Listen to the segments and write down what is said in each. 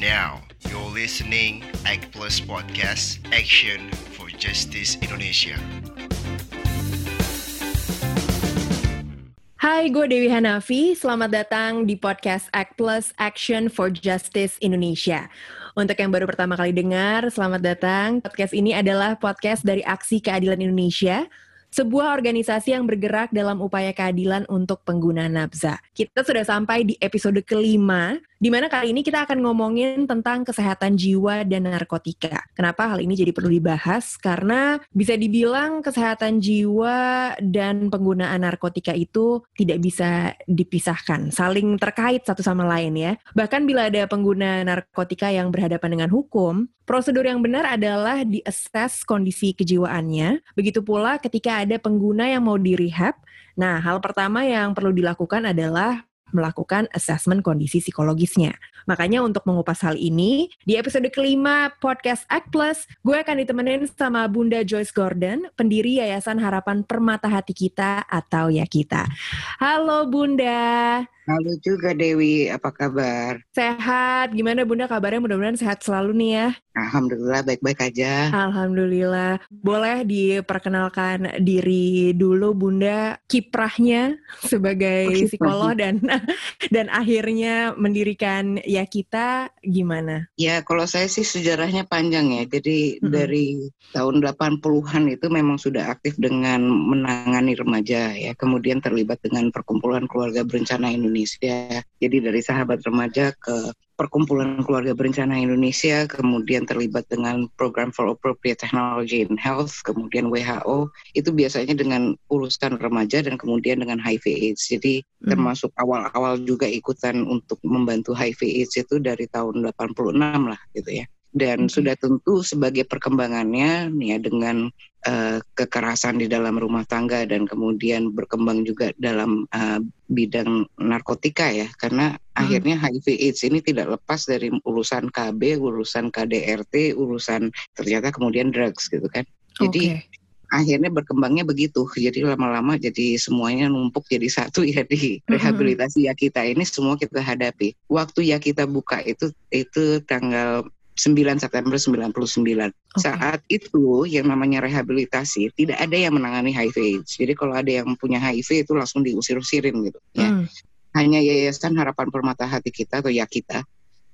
Now, you're listening Act Plus Podcast, Action for Justice Indonesia. Hai, gue Dewi Hanafi. Selamat datang di podcast Act Plus Action for Justice Indonesia. Untuk yang baru pertama kali dengar, selamat datang. Podcast ini adalah podcast dari Aksi Keadilan Indonesia sebuah organisasi yang bergerak dalam upaya keadilan untuk pengguna nafza. Kita sudah sampai di episode kelima, di mana kali ini kita akan ngomongin tentang kesehatan jiwa dan narkotika. Kenapa hal ini jadi perlu dibahas? Karena bisa dibilang kesehatan jiwa dan penggunaan narkotika itu tidak bisa dipisahkan, saling terkait satu sama lain ya. Bahkan bila ada pengguna narkotika yang berhadapan dengan hukum, prosedur yang benar adalah diakses kondisi kejiwaannya. Begitu pula ketika ada pengguna yang mau di rehab, nah hal pertama yang perlu dilakukan adalah melakukan assessment kondisi psikologisnya. Makanya untuk mengupas hal ini, di episode kelima podcast Act Plus, gue akan ditemenin sama Bunda Joyce Gordon, pendiri Yayasan Harapan Permata Hati Kita atau Ya Kita. Halo Bunda. Halo juga Dewi, apa kabar? Sehat, gimana Bunda kabarnya? Mudah-mudahan sehat selalu nih ya. Alhamdulillah baik-baik aja. Alhamdulillah. Boleh diperkenalkan diri dulu Bunda kiprahnya sebagai oh, psikolog dan dan akhirnya mendirikan ya kita gimana? Ya kalau saya sih sejarahnya panjang ya. Jadi hmm. dari tahun 80-an itu memang sudah aktif dengan menangani remaja ya. Kemudian terlibat dengan perkumpulan keluarga berencana Indonesia. Jadi dari sahabat remaja ke Perkumpulan Keluarga Berencana Indonesia, kemudian terlibat dengan Program for Appropriate Technology in Health, kemudian WHO, itu biasanya dengan urusan remaja dan kemudian dengan HIV AIDS. Jadi hmm. termasuk awal-awal juga ikutan untuk membantu HIV AIDS itu dari tahun 86 lah gitu ya dan sudah tentu sebagai perkembangannya ya dengan uh, kekerasan di dalam rumah tangga dan kemudian berkembang juga dalam uh, bidang narkotika ya karena hmm. akhirnya HIV AIDS ini tidak lepas dari urusan KB, urusan KDRT, urusan ternyata kemudian drugs gitu kan. Jadi okay. akhirnya berkembangnya begitu. Jadi lama-lama jadi semuanya numpuk jadi satu ya di hmm. rehabilitasi ya kita ini semua kita hadapi. Waktu ya kita buka itu itu tanggal 9 September 99. Okay. Saat itu yang namanya rehabilitasi tidak ada yang menangani HIV AIDS. Jadi kalau ada yang punya HIV itu langsung diusir-usirin gitu ya. Hmm. Hanya Yayasan Harapan Permata Hati kita atau ya kita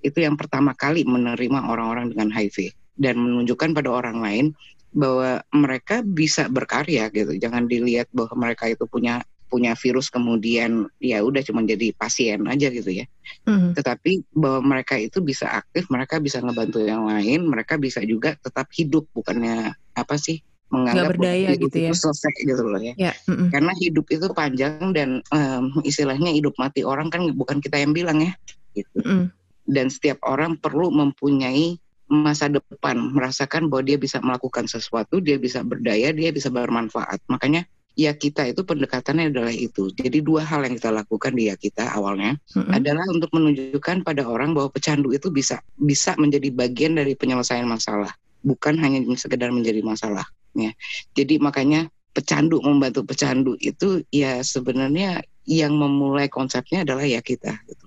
itu yang pertama kali menerima orang-orang dengan HIV dan menunjukkan pada orang lain bahwa mereka bisa berkarya gitu. Jangan dilihat bahwa mereka itu punya punya virus kemudian ya udah cuma jadi pasien aja gitu ya. Mm. Tetapi bahwa mereka itu bisa aktif, mereka bisa ngebantu yang lain, mereka bisa juga tetap hidup bukannya apa sih menganggap berdaya hidup gitu ya. itu selesai gitu loh ya. Yeah. Mm -mm. Karena hidup itu panjang dan um, istilahnya hidup mati orang kan bukan kita yang bilang ya gitu. Mm. Dan setiap orang perlu mempunyai masa depan merasakan bahwa dia bisa melakukan sesuatu, dia bisa berdaya, dia bisa bermanfaat. Makanya ya kita itu pendekatannya adalah itu. Jadi dua hal yang kita lakukan di ya kita awalnya mm-hmm. adalah untuk menunjukkan pada orang bahwa pecandu itu bisa bisa menjadi bagian dari penyelesaian masalah, bukan hanya sekedar menjadi masalah. Ya. Jadi makanya pecandu membantu pecandu itu ya sebenarnya yang memulai konsepnya adalah ya kita. Gitu.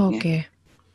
Oke. Okay. Ya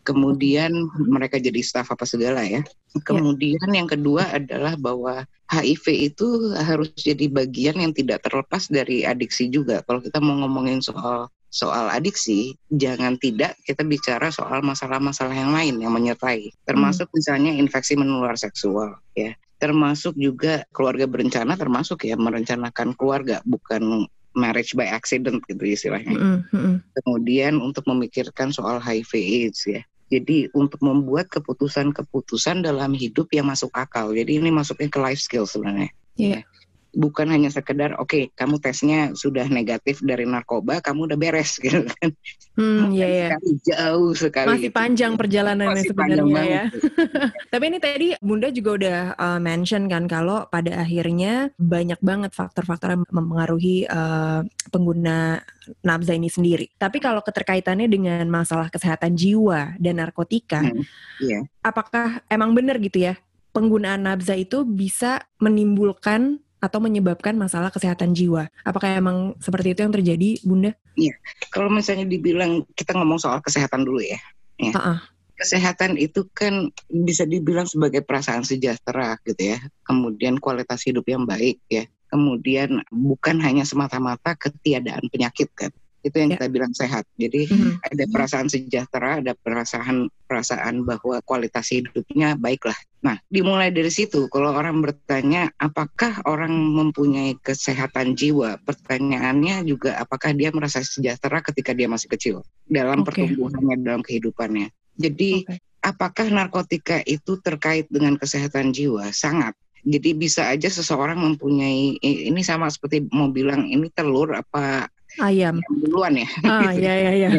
kemudian mereka jadi staff apa segala ya. ya. Kemudian ya. yang kedua adalah bahwa HIV itu harus jadi bagian yang tidak terlepas dari adiksi juga. Kalau kita mau ngomongin soal soal adiksi, jangan tidak kita bicara soal masalah-masalah yang lain yang menyertai, termasuk hmm. misalnya infeksi menular seksual, ya, termasuk juga keluarga berencana, termasuk ya merencanakan keluarga, bukan marriage by accident gitu istilahnya. Mm -hmm. Kemudian untuk memikirkan soal HIV/AIDS ya, jadi untuk membuat keputusan-keputusan dalam hidup yang masuk akal. Jadi ini masuknya ke life skill sebenarnya. Yeah. Bukan hanya sekedar oke okay, kamu tesnya sudah negatif dari narkoba, kamu udah beres gitu kan. Hmm, iya, yeah, yeah. jauh sekali. Masih gitu. panjang perjalanannya Masih sebenarnya ya. Tapi ini tadi Bunda juga udah uh, mention kan kalau pada akhirnya banyak banget faktor-faktor yang mempengaruhi uh, pengguna nafza ini sendiri. Tapi kalau keterkaitannya dengan masalah kesehatan jiwa dan narkotika, hmm, yeah. apakah emang benar gitu ya penggunaan nafza itu bisa menimbulkan atau menyebabkan masalah kesehatan jiwa. Apakah emang seperti itu yang terjadi, Bunda? Iya. Kalau misalnya dibilang kita ngomong soal kesehatan dulu ya. ya. Uh -uh. kesehatan itu kan bisa dibilang sebagai perasaan sejahtera gitu ya. Kemudian kualitas hidup yang baik ya. Kemudian bukan hanya semata-mata ketiadaan penyakit kan. Itu yang Ya. kita bilang sehat. Jadi Mhm. ada perasaan sejahtera, ada perasaan perasaan bahwa kualitas hidupnya baiklah. Nah, dimulai dari situ. Kalau orang bertanya, apakah orang mempunyai kesehatan jiwa? Pertanyaannya juga, apakah dia merasa sejahtera ketika dia masih kecil dalam Oke. pertumbuhannya, dalam kehidupannya? Jadi, Oke. apakah narkotika itu terkait dengan kesehatan jiwa? Sangat. Jadi bisa aja seseorang mempunyai ini sama seperti mau bilang ini telur apa Ayam. ayam duluan ya? Ah, ya ya ya.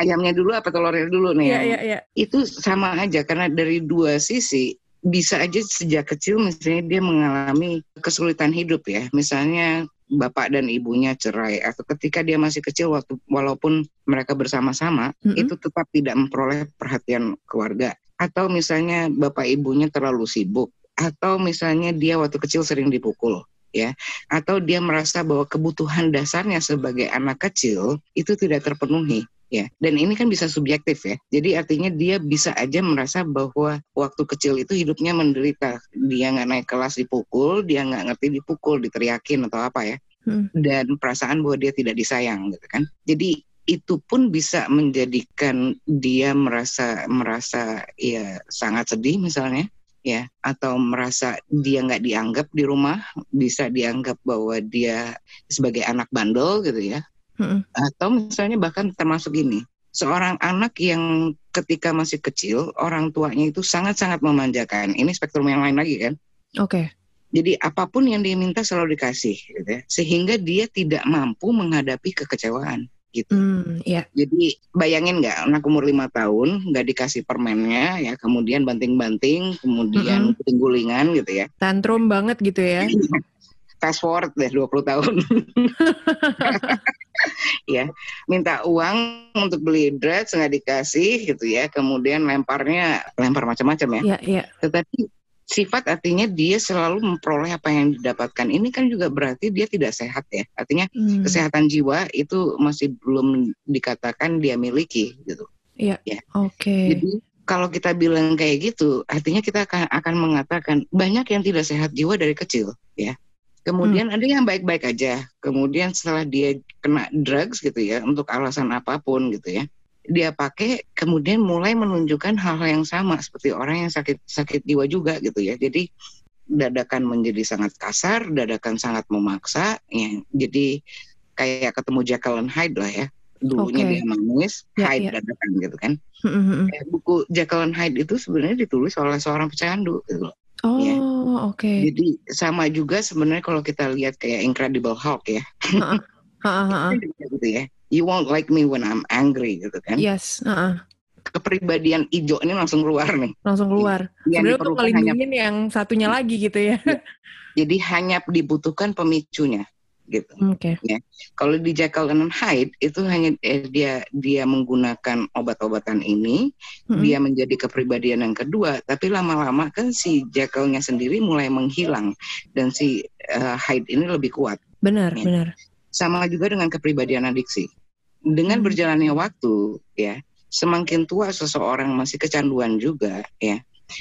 Ayamnya dulu apa telurnya dulu nih? Iya yang- iya iya. itu sama aja karena dari dua sisi bisa aja sejak kecil misalnya dia mengalami kesulitan hidup ya misalnya bapak dan ibunya cerai atau ketika dia masih kecil waktu walaupun mereka bersama-sama Mm-mm. itu tetap tidak memperoleh perhatian keluarga atau misalnya bapak ibunya terlalu sibuk atau misalnya dia waktu kecil sering dipukul ya atau dia merasa bahwa kebutuhan dasarnya sebagai anak kecil itu tidak terpenuhi ya. Dan ini kan bisa subjektif ya. Jadi artinya dia bisa aja merasa bahwa waktu kecil itu hidupnya menderita. Dia nggak naik kelas dipukul dia nggak ngerti dipukul diteriakin atau apa ya. Hmm. dan perasaan bahwa dia tidak disayang gitu kan. Jadi itu pun bisa menjadikan dia merasa merasa ya sangat sedih misalnya ya atau merasa dia nggak dianggap di rumah bisa dianggap bahwa dia sebagai anak bandel gitu ya. Mm-mm. atau misalnya bahkan termasuk ini seorang anak yang ketika masih kecil orang tuanya itu sangat-sangat memanjakan. Ini spektrum yang lain lagi kan? Oke. jadi apa pun yang dia minta selalu dikasih gitu ya. Sehingga dia tidak mampu menghadapi kekecewaan gitu Hmm, ya. jadi bayangin nggak anak umur lima tahun nggak dikasih permennya ya kemudian banting-banting kemudian guling-gulingan gitu ya Tantrum banget gitu ya. fast forward deh 20 tahun ya minta uang untuk beli drugs nggak dikasih gitu ya kemudian lemparnya lempar macam-macam ya Iya iya. tetapi sifat artinya dia selalu memperoleh apa yang didapatkan. Ini kan juga berarti dia tidak sehat ya. Artinya Hmm, kesehatan jiwa itu masih belum dikatakan dia miliki gitu. Oke. jadi kalau kita bilang kayak gitu, artinya kita akan, akan mengatakan banyak yang tidak sehat jiwa dari kecil, ya. Kemudian ada yang baik-baik aja. Kemudian setelah dia kena drugs gitu ya, untuk alasan apa pun gitu ya, dia pakai, kemudian mulai menunjukkan hal-hal yang sama seperti orang yang sakit sakit jiwa juga gitu ya. Jadi dadakan menjadi sangat kasar, dadakan sangat memaksa, ya. Jadi kayak ketemu Jekyll and Hyde lah ya. Dulunya Oke. dia manis, Ya, Hyde ya. dadakan gitu kan kayak buku Jekyll and Hyde itu sebenarnya ditulis oleh seorang pecandu gitu loh. Oh, Ya. oke. Jadi sama juga sebenarnya kalau kita lihat kayak Incredible Hulk ya. Ha, ha, ha. gitu ya. You won't like me when I'm angry gitu kan. Yes, ha, ha. Kepribadian hijau ini langsung keluar nih. langsung keluar. Yang Sebenarnya untuk diperlukan hanya yang satunya lagi gitu ya. jadi hanya dibutuhkan pemicunya gitu. Oke. Kalau di Jekyll and Hyde itu hanya eh, dia dia menggunakan obat-obatan ini, Mm-mm. dia menjadi kepribadian yang kedua, tapi lama-lama kan si Jekyll-nya sendiri mulai menghilang dan si eh, Hyde ini lebih kuat. Benar, Ya. benar. Sama juga dengan kepribadian adiksi. Dengan Hmm. berjalannya waktu, ya, semakin tua seseorang masih kecanduan juga, ya.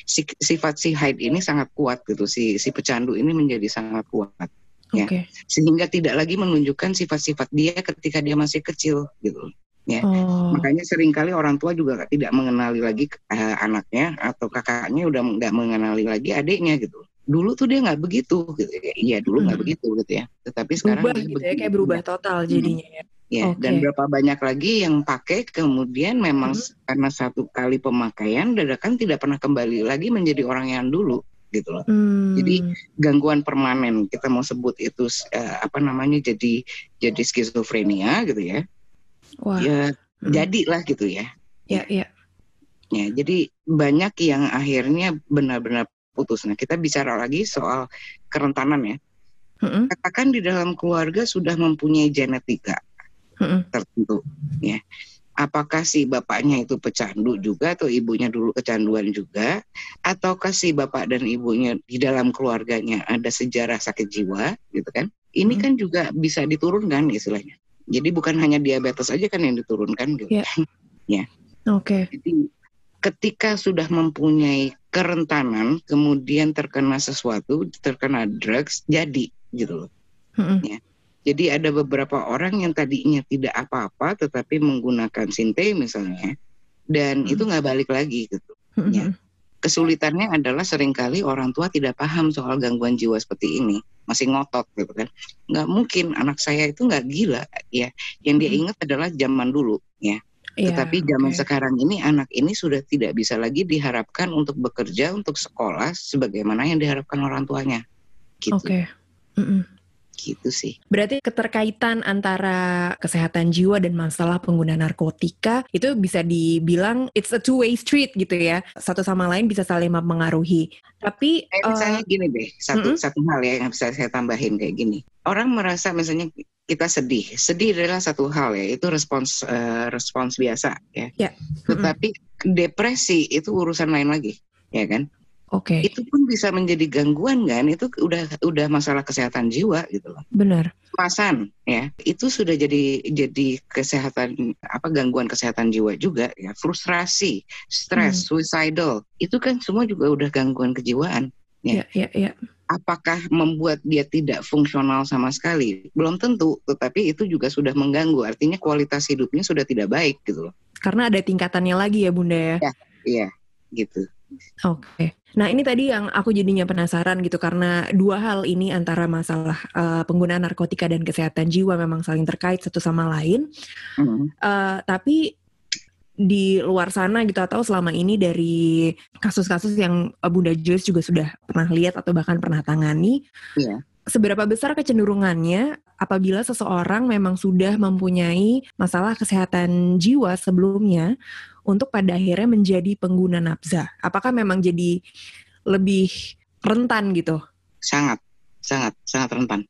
Si, sifat si Hyde ini sangat kuat gitu, si si pecandu ini menjadi sangat kuat Ya. Oke. sehingga tidak lagi menunjukkan sifat-sifat dia ketika dia masih kecil gitu. Ya. Oh. Makanya sering kali orang tua juga tidak mengenali lagi eh, anaknya atau kakaknya udah nggak mengenali lagi adiknya gitu. Dulu tuh dia nggak begitu, gitu. Iya dulu nggak Hmm. begitu gitu ya. Tetapi sekarang berubah dia gitu ya, kayak berubah total jadinya ya. Ya, Oke. dan berapa banyak lagi yang pakai kemudian memang Hmm. karena satu kali pemakaian dadakan tidak pernah kembali lagi menjadi orang yang dulu gitu loh. Hmm. Jadi, Gangguan permanen kita mau sebut itu eh, apa namanya jadi jadi skizofrenia gitu ya. wah. Ya Hmm. jadilah gitu ya. Ya, ya. Ya, jadi banyak yang akhirnya benar-benar putus. Nah, kita bicara lagi soal kerentanan ya. Mm-mm. Katakan di dalam keluarga sudah mempunyai genetika Tertentu, ya. Apakah si bapaknya itu pecandu juga atau ibunya dulu kecanduan juga, ataukah si bapak dan ibunya di dalam keluarganya ada sejarah sakit jiwa, gitu kan? Ini Hmm. kan juga bisa diturunkan istilahnya. Jadi bukan hanya diabetes aja kan yang diturunkan, gitu. Ya. Oke. Jadi ketika sudah mempunyai kerentanan, kemudian terkena sesuatu, terkena drugs, jadi gitu loh. Mm-mm. Ya. Jadi ada beberapa orang yang tadinya tidak apa-apa, tetapi menggunakan sinte misalnya, dan Mm. itu nggak balik lagi gitu. Mm-mm. Ya. Kesulitannya adalah sering kali orang tua tidak paham soal gangguan jiwa seperti ini, masih ngotot gitu kan. Nggak mungkin anak saya itu nggak gila ya. Yang dia Mm-mm. ingat adalah zaman dulu ya. Iya, Tetapi zaman oke. sekarang ini anak ini sudah tidak bisa lagi diharapkan untuk bekerja, untuk sekolah sebagaimana yang diharapkan orang tuanya. Gitu, Oke. Mm-mm. Gitu sih. Berarti keterkaitan antara kesehatan jiwa dan masalah pengguna narkotika itu bisa dibilang it's a two way street gitu ya. Satu sama lain bisa saling mempengaruhi. Tapi eh, misalnya gini deh, satu mm-mm. satu hal ya yang bisa saya tambahin kayak gini. Orang merasa misalnya kita sedih, sedih adalah satu hal ya, itu respons eh, respons biasa ya. Ya. Tetapi depresi itu urusan lain lagi, ya kan? Oke, Itu pun bisa menjadi gangguan kan? Itu udah udah masalah kesehatan jiwa gitu loh. benar. kecemasan ya itu sudah jadi jadi kesehatan apa gangguan kesehatan jiwa juga ya frustrasi stres suicidal itu kan semua juga udah gangguan kejiwaan Ya, ya, ya. apakah membuat dia tidak fungsional sama sekali belum tentu tetapi itu juga sudah mengganggu artinya kualitas hidupnya sudah tidak baik gitu loh Karena ada tingkatannya lagi ya Bunda ya. Ya. iya gitu Oke. Nah, ini tadi yang aku jadinya penasaran gitu karena dua hal ini antara masalah eh, penggunaan narkotika dan kesehatan jiwa memang saling terkait satu sama lain. Hmm. Eh, tapi di luar sana gitu atau selama ini dari kasus-kasus yang eh, Bunda Joyce juga sudah pernah lihat atau bahkan pernah tangani, Iya. seberapa besar kecenderungannya apabila seseorang memang sudah mempunyai masalah kesehatan jiwa sebelumnya untuk pada akhirnya menjadi pengguna nafza? Apakah memang jadi lebih rentan gitu? sangat sangat sangat rentan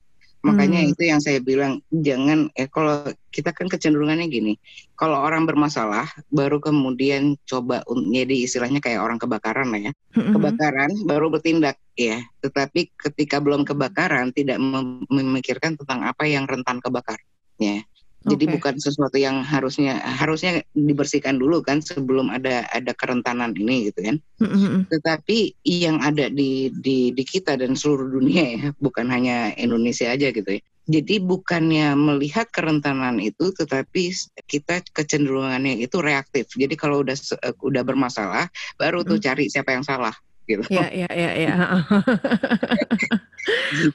makanya Hmm. itu yang saya bilang jangan eh kalau kita kan kecenderungannya gini kalau orang bermasalah baru kemudian coba jadi istilahnya kayak orang kebakaran lah ya Mm-mm. kebakaran baru bertindak ya tetapi ketika belum kebakaran tidak mem- memikirkan tentang apa yang rentan kebakar ya jadi Oke. bukan sesuatu yang harusnya harusnya dibersihkan dulu kan sebelum ada ada kerentanan ini gitu kan Mm-mm. tetapi yang ada di di di kita dan seluruh dunia ya bukan hanya Indonesia aja gitu ya jadi bukannya melihat kerentanan itu tetapi kita kecenderungannya itu reaktif jadi kalau udah udah bermasalah baru tuh Mm. cari siapa yang salah gitu Ya, ya, ya, ya.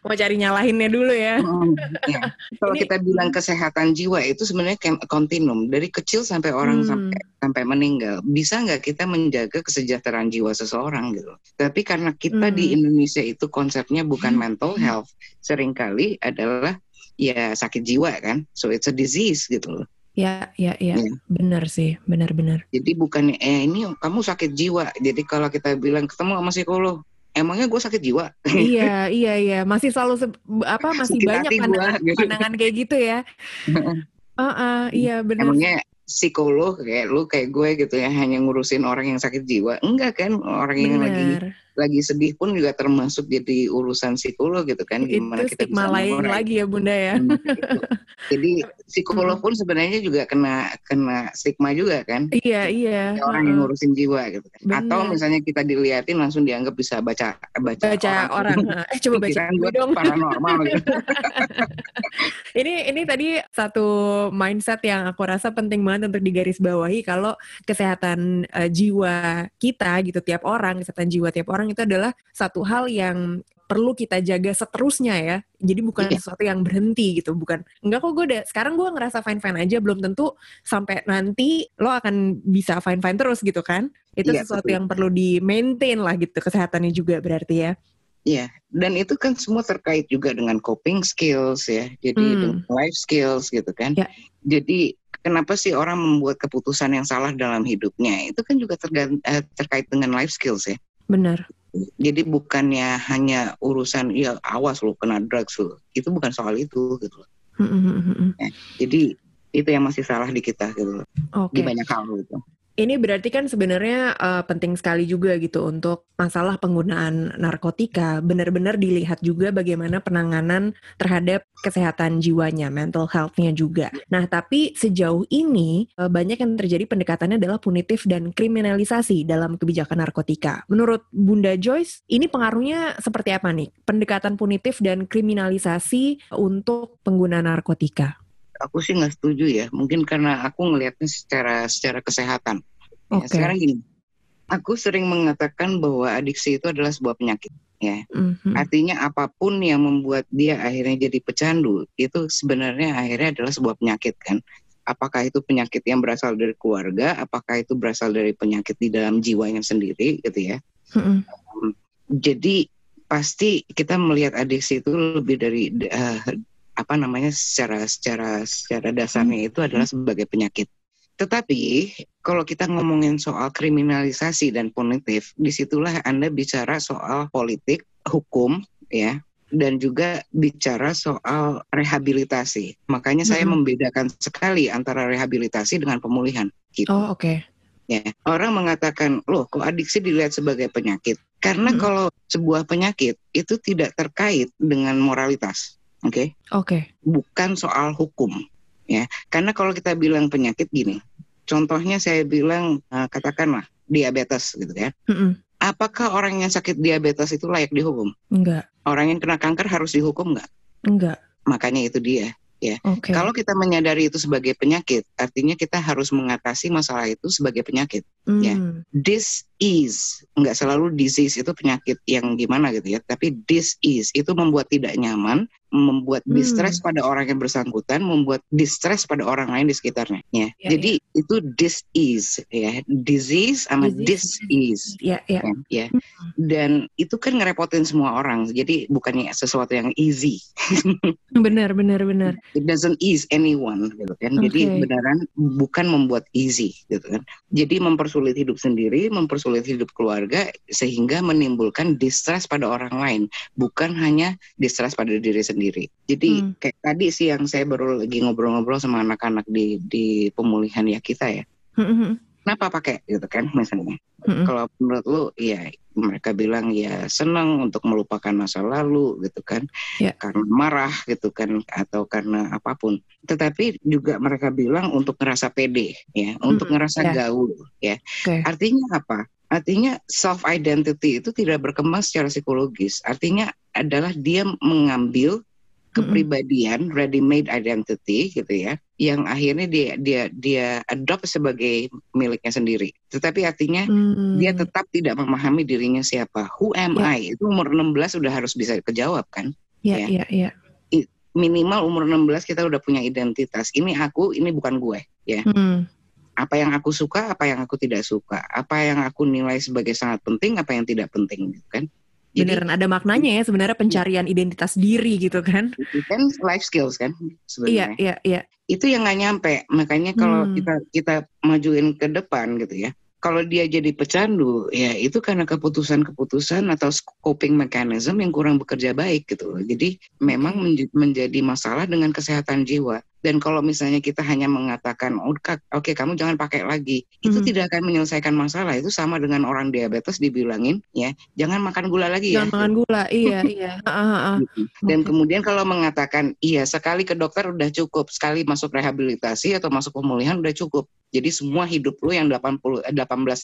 Mau cari nyalahinnya dulu ya. Hmm, ya. Kalau Ini- kita bilang kesehatan jiwa itu sebenarnya kontinum dari kecil sampai orang Hmm. sampai sampai meninggal. Bisa nggak kita menjaga kesejahteraan jiwa seseorang gitu? Tapi karena kita di Hmm. Indonesia itu konsepnya bukan mental health, sering kali adalah ya sakit jiwa kan. So it's a disease gitu loh. Ya, ya, ya. Iya. Benar sih, benar-benar. Jadi bukannya eh ini kamu sakit jiwa. Jadi kalau kita bilang ketemu sama psikolog, emangnya gue sakit jiwa? iya, iya, iya. Masih selalu se- apa masih Sakit banyak hati gua, pandangan, gitu. pandangan kayak gitu ya. Heeh, iya benar. Emangnya psikolog kayak lu kayak gue gitu ya hanya ngurusin orang yang sakit jiwa enggak kan orang yang lagi lagi sedih pun juga termasuk jadi urusan psikolog gitu kan Itu gimana kita stigma bisa lain lagi ya Bunda ya. Hmm, gitu. jadi psikolog pun sebenarnya juga kena kena stigma juga kan Iya, iya. Orang yang ngurusin jiwa gitu kan atau misalnya kita diliatin langsung dianggap bisa baca baca, baca orang. Eh coba baca gue dong. paranormal gitu. Ini ini tadi satu mindset yang aku rasa penting banget untuk digarisbawahi kalau kesehatan eh, jiwa kita gitu tiap orang, kesehatan jiwa tiap orang itu adalah satu hal yang perlu kita jaga seterusnya ya. Jadi bukan Iya. sesuatu yang berhenti gitu, bukan. Enggak kok gue udah sekarang gue ngerasa fine fine aja, belum tentu sampai nanti lo akan bisa fine fine terus gitu kan. Itu Iya, sesuatu betul. yang perlu di maintain lah gitu kesehatannya juga berarti ya. Iya, dan itu kan semua terkait juga dengan coping skills ya. Jadi Hmm. dengan life skills gitu kan. Ya. Jadi kenapa sih orang membuat keputusan yang salah dalam hidupnya? Itu kan juga eh, terkait dengan life skills ya. Benar. Jadi bukannya hanya urusan ya awas lo kena drugs lo. Itu bukan soal itu gitu loh. Mm, mm, mm, mm. Jadi itu yang masih salah di kita gitu loh. Oke. Di banyak hal gitu. Ini berarti kan sebenarnya uh, penting sekali juga gitu untuk masalah penggunaan narkotika benar-benar dilihat juga bagaimana penanganan terhadap kesehatan jiwanya, mental health-nya juga. Nah, tapi sejauh ini uh, banyak yang terjadi pendekatannya adalah punitif dan kriminalisasi dalam kebijakan narkotika. Menurut Bunda Joyce, ini pengaruhnya seperti apa nih? Pendekatan punitif dan kriminalisasi untuk pengguna narkotika aku sih nggak setuju ya. Mungkin karena aku ngelihatnya secara secara kesehatan. Okay. Ya, sekarang gini, aku sering mengatakan bahwa adiksi itu adalah sebuah penyakit. Ya, mm-hmm. artinya apa pun yang membuat dia akhirnya jadi pecandu itu sebenarnya akhirnya adalah sebuah penyakit kan. Apakah itu penyakit yang berasal dari keluarga, apakah itu berasal dari penyakit di dalam jiwanya sendiri, gitu ya. Mm-hmm. Um, jadi pasti kita melihat adiksi itu lebih dari uh, apa namanya secara secara secara dasarnya itu adalah sebagai penyakit. Tetapi kalau kita ngomongin soal kriminalisasi dan punitif, di situlah Anda bicara soal politik, hukum, ya, dan juga bicara soal rehabilitasi. Makanya -hmm. saya membedakan sekali antara rehabilitasi dengan pemulihan. Gitu. Oh, oke. Okay. Ya, orang mengatakan, loh, kok adiksi dilihat sebagai penyakit? Karena -hmm. kalau sebuah penyakit itu tidak terkait dengan moralitas. Oke. Okay? Oke. Okay. Bukan soal hukum, ya. Karena kalau kita bilang penyakit gini, contohnya saya bilang uh, katakanlah diabetes gitu ya. Mm -mm. Apakah orang yang sakit diabetes itu layak dihukum? Enggak. Orang yang kena kanker harus dihukum enggak? Enggak. Makanya itu dia ya. Okay. Kalau kita menyadari itu sebagai penyakit, artinya kita harus mengatasi masalah itu sebagai penyakit. Mm. Ya, this is nggak selalu disease itu penyakit yang gimana gitu ya, tapi is itu membuat tidak nyaman, membuat hmm. distress pada orang yang bersangkutan, membuat distress pada orang lain di sekitarnya. Ya, yeah, jadi yeah. itu is ya, disease sama this is. Ya, ya. Ya. Hmm. Dan itu kan ngerepotin semua orang. Jadi bukannya sesuatu yang easy. benar, benar, benar. It doesn't ease anyone gitu kan. Okay. Jadi beneran bukan membuat easy gitu kan. Jadi mempersulit hidup sendiri, mempersulit hidup keluarga sehingga menimbulkan distress pada orang lain, bukan hanya distress pada diri sendiri. Jadi hmm. kayak tadi sih yang saya baru lagi ngobrol-ngobrol sama anak-anak di di pemulihan ya kita ya. Hmm. hmm, hmm. Kenapa pakai gitu kan misalnya? Hmm. Kalau menurut lu ya mereka bilang ya senang untuk melupakan masa lalu gitu kan. Yeah. Karena marah gitu kan atau karena apa pun. Tetapi juga mereka bilang untuk ngerasa pede ya, hmm. untuk ngerasa yeah. gaul ya. Okay. Artinya apa? Artinya self identity itu tidak berkembang secara psikologis. Artinya adalah dia mengambil kepribadian ready made identity gitu ya yang akhirnya dia dia dia adopt sebagai miliknya sendiri tetapi artinya hmm. dia tetap tidak memahami dirinya siapa who am yeah. I itu umur 16 sudah harus bisa kejawab kan yeah, ya yeah, yeah. minimal umur 16 kita udah punya identitas ini aku ini bukan gue ya hmm. Apa yang aku suka apa yang aku tidak suka apa yang aku nilai sebagai sangat penting apa yang tidak penting gitu kan. Beneran ada maknanya ya sebenarnya pencarian identitas diri gitu kan. Itu kan life skills kan sebenarnya. Iya iya iya. Itu yang nggak nyampe. Makanya kalau hmm. kita kita majuin ke depan gitu ya. Kalau dia jadi pecandu ya itu karena keputusan-keputusan atau coping mechanism yang kurang bekerja baik gitu jadi memang menjadi masalah dengan kesehatan jiwa dan kalau misalnya kita hanya mengatakan, oh, oke okay, kamu jangan pakai lagi, itu hmm. tidak akan menyelesaikan masalah. Itu sama dengan orang diabetes dibilangin, ya jangan makan gula lagi jangan ya. Jangan makan gula, iya iya. Gitu. Dan okay. kemudian kalau mengatakan, iya sekali ke dokter udah cukup, sekali masuk rehabilitasi atau masuk pemulihan udah cukup. Jadi semua hidup lu yang 80 18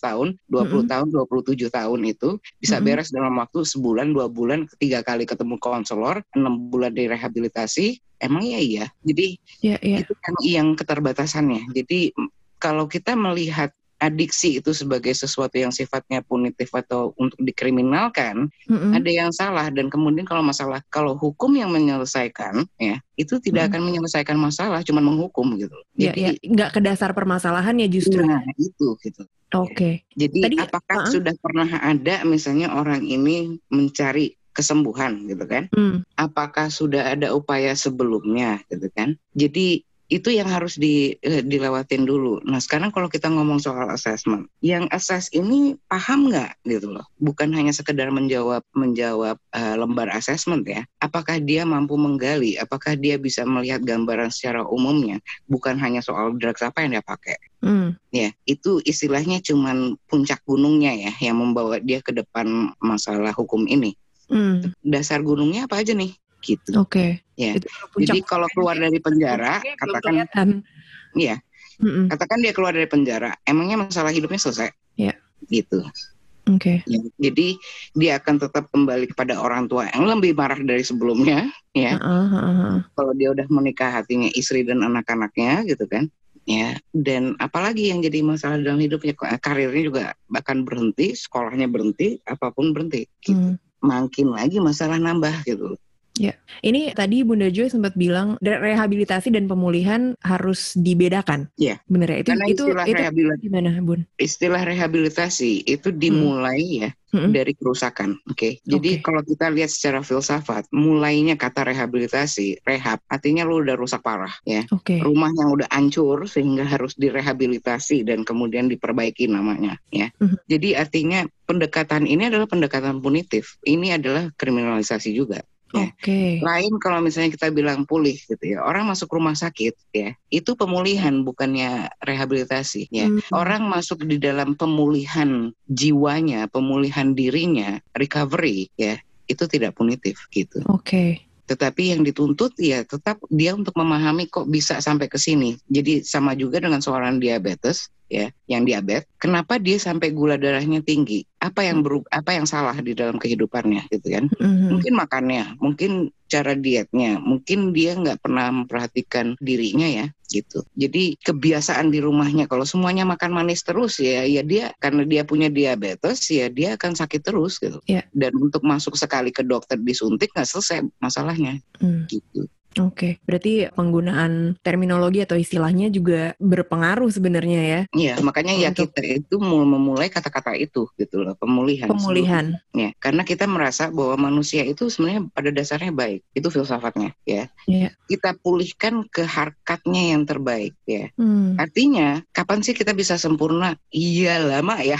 tahun, 20 mm -hmm. tahun, 27 tahun itu bisa mm -hmm. beres dalam waktu sebulan, dua bulan, tiga kali ketemu konselor, enam bulan di rehabilitasi, emang ya iya. Jadi yeah, yeah. itu kan yang keterbatasannya. Jadi kalau kita melihat adiksi itu sebagai sesuatu yang sifatnya punitif atau untuk dikriminalkan, mm-hmm. ada yang salah dan kemudian kalau masalah kalau hukum yang menyelesaikan ya itu tidak mm-hmm. akan menyelesaikan masalah, cuma menghukum gitu. Jadi ya, ya. nggak ke dasar permasalahannya justru. Nah itu gitu. Oke. Okay. Jadi Tadi, apakah uh-uh. sudah pernah ada misalnya orang ini mencari kesembuhan gitu kan? Hmm. Apakah sudah ada upaya sebelumnya gitu kan? Jadi itu yang harus di, eh, dilewatin dulu. Nah sekarang kalau kita ngomong soal assessment, yang assess ini paham nggak gitu loh? Bukan hanya sekedar menjawab menjawab uh, lembar assessment ya. Apakah dia mampu menggali? Apakah dia bisa melihat gambaran secara umumnya? Bukan hanya soal drugs apa yang dia pakai Hmm. Ya, itu istilahnya cuman puncak gunungnya ya yang membawa dia ke depan masalah hukum ini. Hmm. Dasar gunungnya apa aja nih? Gitu. Oke. Ya. Itu puncak Jadi kalau keluar dari penjara, katakan iya, katakan dia keluar dari penjara, emangnya masalah hidupnya selesai? Iya. Gitu. Oke. Ya. Jadi dia akan tetap kembali kepada orang tua yang lebih marah dari sebelumnya, ya. Heeh, heeh. Kalau dia udah menikah hatinya istri dan anak-anaknya, gitu kan? Ya. Dan apalagi yang jadi masalah dalam hidupnya, karirnya juga bahkan berhenti, sekolahnya berhenti, apa pun berhenti. Gitu. Hmm. Makin lagi masalah nambah gitu. Ini tadi Bunda Joy sempat bilang re- rehabilitasi dan pemulihan harus dibedakan. Iya. Bener ya? Itu Karena itu istilah itu rehabilitasi, gimana, Bun? istilah rehabilitasi itu dimulai ya Mm-mm. dari kerusakan. Oke. Jadi Oke. kalau kita lihat secara filsafat, mulainya kata rehabilitasi, rehab, artinya lu udah rusak parah ya. Oke. Rumah yang udah hancur sehingga harus direhabilitasi dan kemudian diperbaiki namanya ya. Mhm. Jadi artinya pendekatan ini adalah pendekatan punitif. Ini adalah kriminalisasi juga. Ya. Oke. Lain kalau misalnya kita bilang pulih gitu ya. Orang masuk rumah sakit ya, itu pemulihan bukannya rehabilitasi ya. Hmm. Orang masuk di dalam pemulihan jiwanya, pemulihan dirinya, recovery ya. Itu tidak punitif gitu. Oke. Tetapi yang dituntut ya tetap dia untuk memahami kok bisa sampai ke sini. Jadi sama juga dengan seorang diabetes ya, yang diabetes, kenapa dia sampai gula darahnya tinggi? Apa yang beru apa yang salah di dalam kehidupannya gitu kan? Mhm. Mungkin makannya, mungkin cara dietnya, mungkin dia nggak pernah memperhatikan dirinya ya gitu. Jadi kebiasaan di rumahnya kalau semuanya makan manis terus ya, ya dia karena dia punya diabetes ya dia akan sakit terus gitu. Iya. Dan untuk masuk sekali ke dokter disuntik nggak selesai masalahnya Hmm. gitu. Oke. Berarti penggunaan terminologi atau istilahnya juga berpengaruh sebenarnya ya. Iya, makanya ya kita itu mau memulai kata-kata itu gitu loh, pemulihan. Pemulihan. Ya, karena kita merasa bahwa manusia itu sebenarnya pada dasarnya baik. Itu filsafatnya ya. Iya. Kita pulihkan ke harkatnya yang terbaik ya. Hmm. Artinya, kapan sih kita bisa sempurna? Iya lama ya.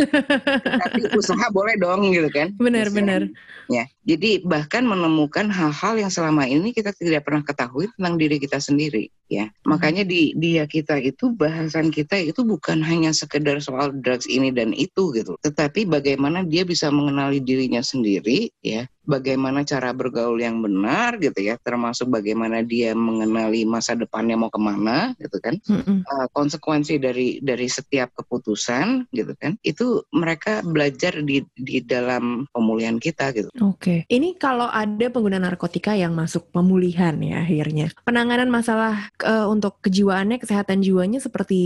Tapi usaha boleh dong gitu kan. Benar-benar. Ya, jadi bahkan menemukan hal-hal yang selama ini kita tidak pernah ketahui tentang diri kita sendiri. Ya, makanya di dia kita itu bahasan kita itu bukan hanya sekedar soal drugs ini dan itu gitu, tetapi bagaimana dia bisa mengenali dirinya sendiri, ya, bagaimana cara bergaul yang benar gitu ya, termasuk bagaimana dia mengenali masa depannya mau ke mana gitu kan Mm-mm. uh, konsekuensi dari dari setiap keputusan gitu kan itu mereka belajar di di dalam pemulihan kita gitu Oke. Ini kalau ada pengguna narkotika yang masuk pemulihan ya akhirnya. Penanganan masalah eh, untuk kejiwaannya, kesehatan jiwanya seperti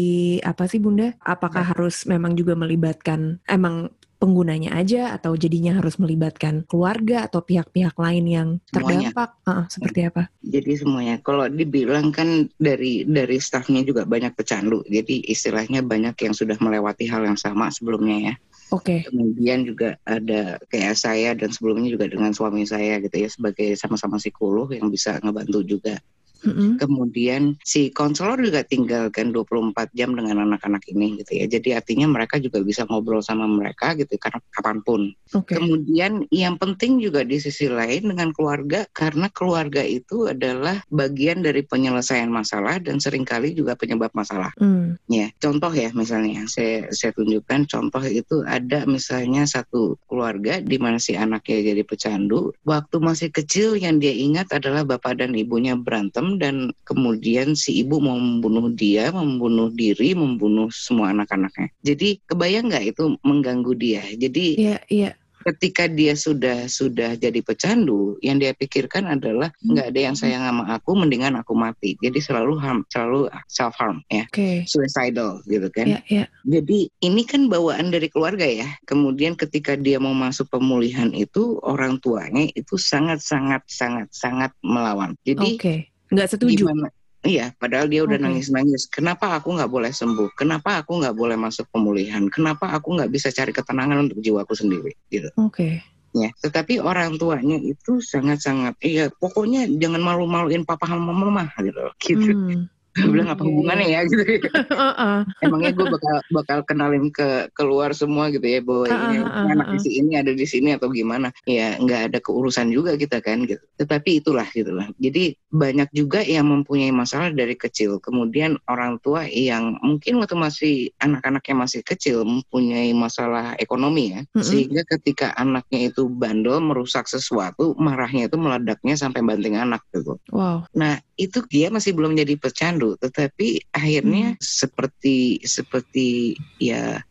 apa sih Bunda? Apakah harus memang juga melibatkan emang penggunanya aja atau jadinya harus melibatkan keluarga atau pihak-pihak lain yang Semuanya. terdampak? Ah, seperti apa? jadi semuanya kalau dibilang kan dari dari stafnya juga banyak pecandu jadi istilahnya banyak yang sudah melewati hal yang sama sebelumnya ya Oke. kemudian juga ada kayak saya dan sebelumnya juga dengan suami saya gitu ya sebagai sama-sama psikolog yang bisa ngebantu juga Mm-mm. kemudian si konselor juga tinggal kan 24 jam dengan anak-anak ini gitu ya jadi artinya mereka juga bisa ngobrol sama mereka gitu karena kapan pun Oke. Kemudian yang penting juga di sisi lain dengan keluarga karena keluarga itu adalah bagian dari penyelesaian masalah dan sering kali juga penyebab masalah. Hmm. Ya, contoh ya misalnya saya saya tunjukkan contoh itu ada misalnya satu keluarga di mana si anaknya jadi pecandu. Waktu masih kecil yang dia ingat adalah bapak dan ibunya berantem dan kemudian si ibu mau membunuh dia, membunuh diri, membunuh semua anak-anaknya. Jadi kebayang nggak itu mengganggu dia. Jadi Iya, iya. ketika dia sudah sudah jadi pecandu, yang dia pikirkan adalah nggak ada yang sayang sama aku, mendingan aku mati. Jadi selalu harm, selalu self harm ya, Oke. suicidal gitu kan. Iya, iya. Jadi ini kan bawaan dari keluarga ya. Kemudian ketika dia mau masuk pemulihan itu orang tuanya itu sangat sangat sangat sangat melawan. Jadi Oke. Nggak setuju. gimana? Iya, padahal dia udah nangis-nangis. Kenapa aku nggak boleh sembuh? Kenapa aku nggak boleh masuk pemulihan? Kenapa aku nggak bisa cari ketenangan untuk jiwaku sendiri? Gitu. Oke. ya. Tetapi orang tuanya itu sangat-sangat iya pokoknya jangan malu-maluin papa sama mama gitu. Gitu. Hmm. Gue bilang apa Iya, hubungannya ya gitu. Heeh. Emangnya gue bakal bakal kenalin ke keluar semua gitu ya bahwa Ah, ini anak di sini ada di sini atau gimana. Ya nggak ada keurusan juga kita kan gitu. Tetapi itulah gitu lah. Jadi banyak juga yang mempunyai masalah dari kecil. Kemudian orang tua yang mungkin waktu masih anak-anaknya masih kecil mempunyai masalah ekonomi ya, sehingga ketika anaknya itu bandel merusak sesuatu, marahnya itu meledaknya sampai banting anak gitu. Wow. Nah, itu dia masih belum jadi pecandu, tetapi akhirnya seperti seperti ya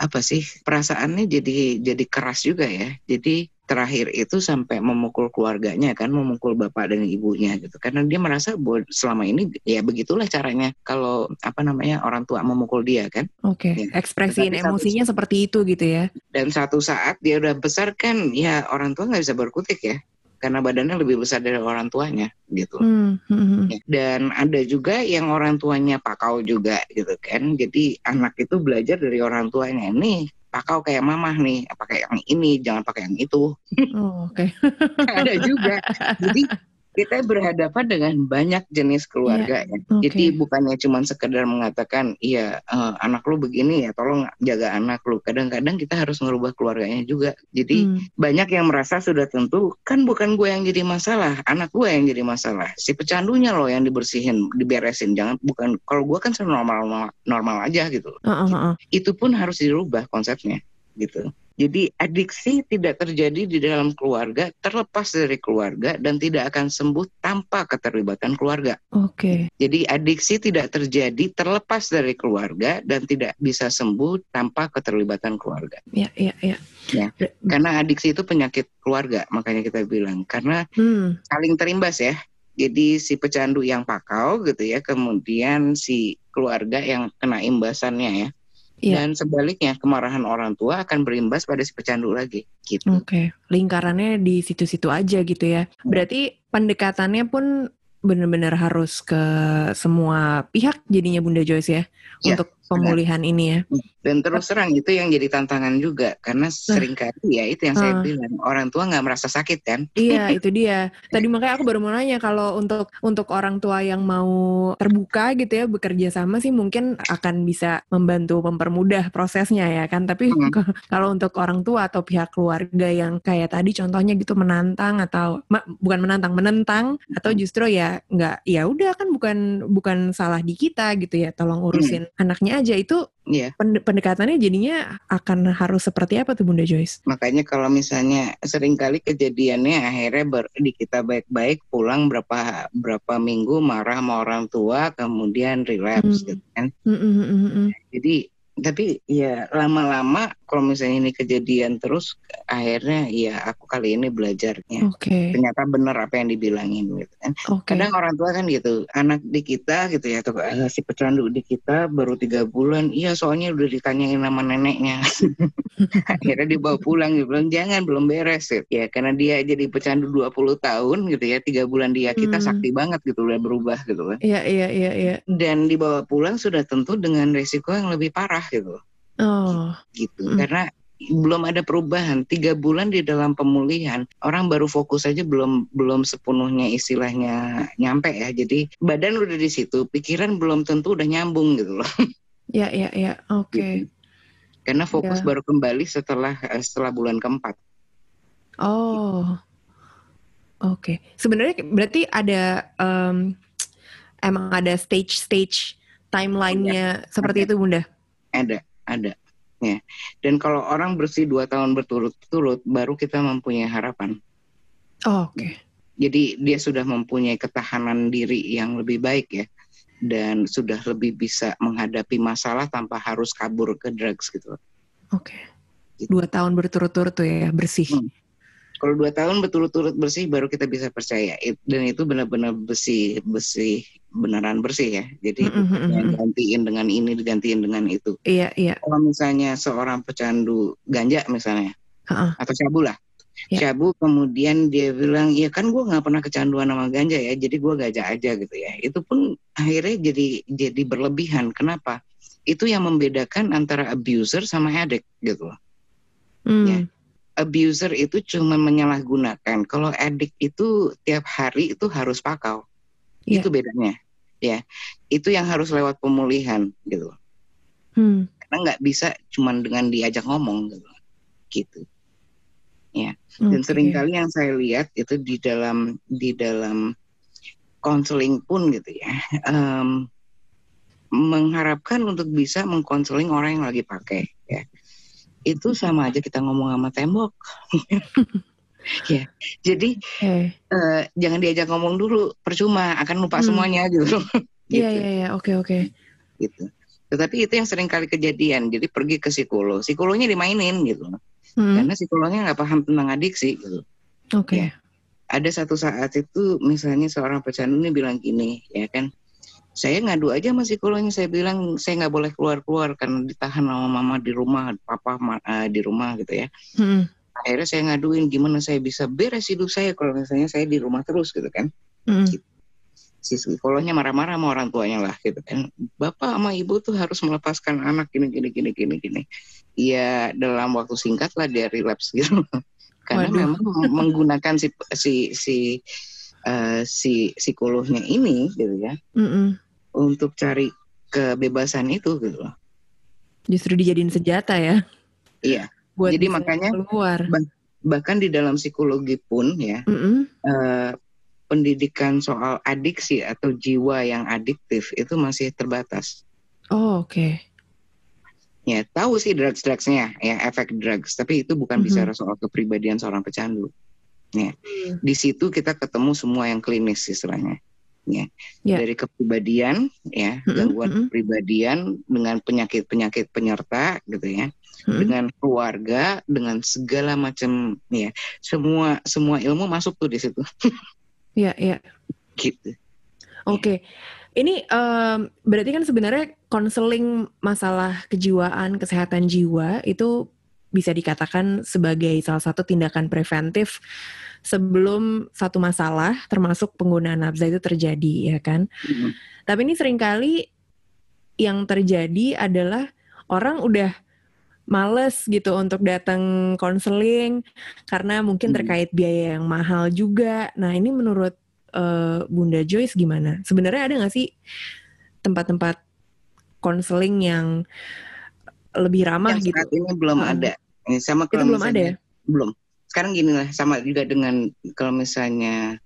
apa sih perasaannya jadi jadi keras juga ya. Jadi terakhir itu sampai memukul keluarganya kan, memukul bapak dan ibunya gitu. Karena dia merasa bahwa selama ini ya begitulah caranya kalau apa namanya orang tua memukul dia kan. Oke. Ya. Ekspresiin Tetapi satu- emosinya seperti itu gitu ya. Dan satu saat dia udah besar kan, ya orang tua nggak bisa berkutik ya. Karena badannya lebih besar dari orang tuanya gitu. Hmm. hmm, Dan ada juga yang orang tuanya pakau juga gitu kan. Jadi anak itu belajar dari orang tuanya nih pakau kayak mamah nih, pakai yang ini, jangan pakai yang itu. Oh, oke. ada juga. Jadi kita berhadapan dengan banyak jenis keluarga ya. oke. Jadi bukannya cuma sekedar mengatakan iya eh, anak lu begini ya tolong jaga anak lu. Kadang-kadang kita harus merubah keluarganya juga. Jadi Hmm. banyak yang merasa sudah tentu kan bukan gue yang jadi masalah, anak gue yang jadi masalah. Si pecandunya loh yang dibersihin, diberesin. Jangan bukan kalau gue kan normal normal aja gitu. Heeh, heeh. Itu pun harus dirubah konsepnya gitu. Jadi adiksi tidak terjadi di dalam keluarga, terlepas dari keluarga dan tidak akan sembuh tanpa keterlibatan keluarga. Oke. Jadi adiksi tidak terjadi terlepas dari keluarga dan tidak bisa sembuh tanpa keterlibatan keluarga. Ya, ya, ya. Ya. Karena adiksi itu penyakit keluarga, makanya kita bilang karena Hmm. saling terimbas ya. Jadi si pecandu yang pakau gitu ya, kemudian si keluarga yang kena imbasannya ya. Iya. Dan sebaliknya kemarahan orang tua akan berimbas pada si pecandu lagi gitu. Oke, lingkarannya di situ-situ aja gitu ya. Berarti pendekatannya pun benar-benar harus ke semua pihak jadinya Bunda Joyce ya Ya, untuk pemulihan ini ya. Dan terus terang itu yang jadi tantangan juga karena sering kali ya itu yang saya Ah. bilang orang tua nggak merasa sakit kan. Iya, itu dia. Tadi makanya aku baru mau nanya kalau untuk untuk orang tua yang mau terbuka gitu ya bekerja sama sih mungkin akan bisa membantu mempermudah prosesnya ya kan. Tapi Hmm. kalau untuk orang tua atau pihak keluarga yang kayak tadi contohnya gitu menantang atau ma- bukan menantang menentang atau justru ya nggak ya udah kan bukan bukan salah di kita gitu ya. Tolong urusin anaknya aja itu Iya. pende- pendekatannya jadinya akan harus seperti apa tuh Bunda Joyce? Makanya kalau misalnya sering kali kejadiannya akhirnya ber, di kita baik-baik pulang berapa berapa minggu marah sama orang tua kemudian relapse Hmm. gitu kan. Mm, mm, mm, mm, mm. Jadi tapi ya lama-lama kalau misalnya ini kejadian terus akhirnya ya aku kali ini belajarnya Oke, ternyata benar apa yang dibilangin gitu kan. oke. Kadang orang tua kan gitu, anak di kita gitu ya, atau eh, si pecandu di kita baru tiga bulan, iya soalnya udah ditanyain sama neneknya. Akhirnya dibawa pulang, dia bilang jangan belum beres gitu. Ya karena dia jadi pecandu 20 tahun gitu ya, tiga bulan dia kita Hmm. sakti banget gitu, udah berubah gitu kan. Iya, iya, iya, iya. Dan dibawa pulang sudah tentu dengan resiko yang lebih parah gitu, Oh, gitu. Hmm. Karena belum ada perubahan tiga bulan di dalam pemulihan orang baru fokus aja belum belum sepenuhnya istilahnya nyampe ya jadi badan udah di situ pikiran belum tentu udah nyambung gitu loh ya, ya, ya. Oke. Gitu. karena fokus Ya. baru kembali setelah eh, setelah bulan keempat Oh, oke. Sebenarnya berarti ada em, emang ada stage-stage timelinenya seperti ada. itu, Bunda. ada ada ya dan kalau orang bersih dua tahun berturut-turut baru kita mempunyai harapan Oh, oke. jadi dia sudah mempunyai ketahanan diri yang lebih baik ya dan sudah lebih bisa menghadapi masalah tanpa harus kabur ke drugs gitu Oke. Dua tahun berturut-turut tuh ya bersih. Hmm. Kalau dua tahun berturut-turut bersih baru kita bisa percaya It- dan itu benar-benar bersih bersih beneran bersih ya. Jadi Mm, mm, bukan mm, yang mm. gantiin dengan ini digantiin dengan itu. Iya, iya. Kalau misalnya seorang pecandu ganja misalnya Heeh. atau sabu lah, sabu kemudian dia bilang ya kan gue nggak pernah kecanduan sama ganja ya, jadi gue gajah aja gitu ya. Itu pun akhirnya jadi jadi berlebihan. Kenapa? Itu yang membedakan antara abuser sama addict gitu. Hmm. Ya. Abuser itu cuma menyalahgunakan. Kalau addict itu tiap hari itu harus pakau. Iya. Itu bedanya. Ya, itu yang harus lewat pemulihan gitu. Hmm. Karena nggak bisa cuma dengan diajak ngomong gitu. Gitu. Dan Oke. sering kali yang saya lihat itu di dalam di dalam konseling pun gitu ya um, mengharapkan untuk bisa mengkonseling orang yang lagi pakai ya itu sama aja kita ngomong sama tembok ya jadi eh. uh, jangan diajak ngomong dulu percuma akan lupa hmm. semuanya gitu iya iya iya oke oke gitu tetapi itu yang sering kali kejadian jadi pergi ke psikolog psikolognya dimainin gitu hmm. karena psikolognya nggak paham tentang adiksi gitu oke okay. ya. ada satu saat itu misalnya seorang pecandu ini bilang gini ya kan saya ngadu aja sama psikolognya saya bilang saya nggak boleh keluar keluar karena ditahan sama mama di rumah papa uh, di rumah gitu ya hmm. akhirnya saya ngaduin gimana saya bisa beres hidup saya kalau misalnya saya di rumah terus gitu kan hmm. gitu. si psikolognya marah-marah sama orang tuanya lah gitu kan bapak sama ibu tuh harus melepaskan anak gini gini gini gini gini ya dalam waktu singkat lah dia relapse gitu karena Waduh. memang menggunakan si si si uh, si psikolognya ini gitu ya mm -mm. Untuk cari kebebasan itu gitu loh. Justru dijadiin senjata ya. Iya. Buat Jadi makanya keluar. Bah bahkan di dalam psikologi pun ya mm -mm. Uh, pendidikan soal adiksi atau jiwa yang adiktif itu masih terbatas. Oh oke. Okay. Ya tahu sih drugs-drugsnya ya efek drugs, tapi itu bukan mm -hmm. bicara soal kepribadian seorang pecandu. Ya. Hmm. Di situ kita ketemu semua yang klinis istilahnya. Ya. ya. Dari kepribadian ya, gangguan kepribadian dengan penyakit-penyakit penyerta gitu ya. Hmm. Dengan keluarga, dengan segala macam ya. Semua semua ilmu masuk tuh di situ. Iya, iya. Gitu. Oke. Okay. Ini um, berarti kan sebenarnya konseling masalah kejiwaan, kesehatan jiwa itu bisa dikatakan sebagai salah satu tindakan preventif sebelum satu masalah termasuk penggunaan nafza itu terjadi ya kan. Mm-hmm. Tapi ini sering kali yang terjadi adalah orang udah males gitu untuk datang konseling karena mungkin terkait biaya yang mahal juga. Nah ini menurut uh, Bunda Joyce gimana? Sebenarnya ada nggak sih tempat-tempat konseling yang lebih ramah yang gitu. Saat ini belum hmm. ada. Sama kalau Itu belum ada ya? Belum. Sekarang gini lah, sama juga dengan kalau misalnya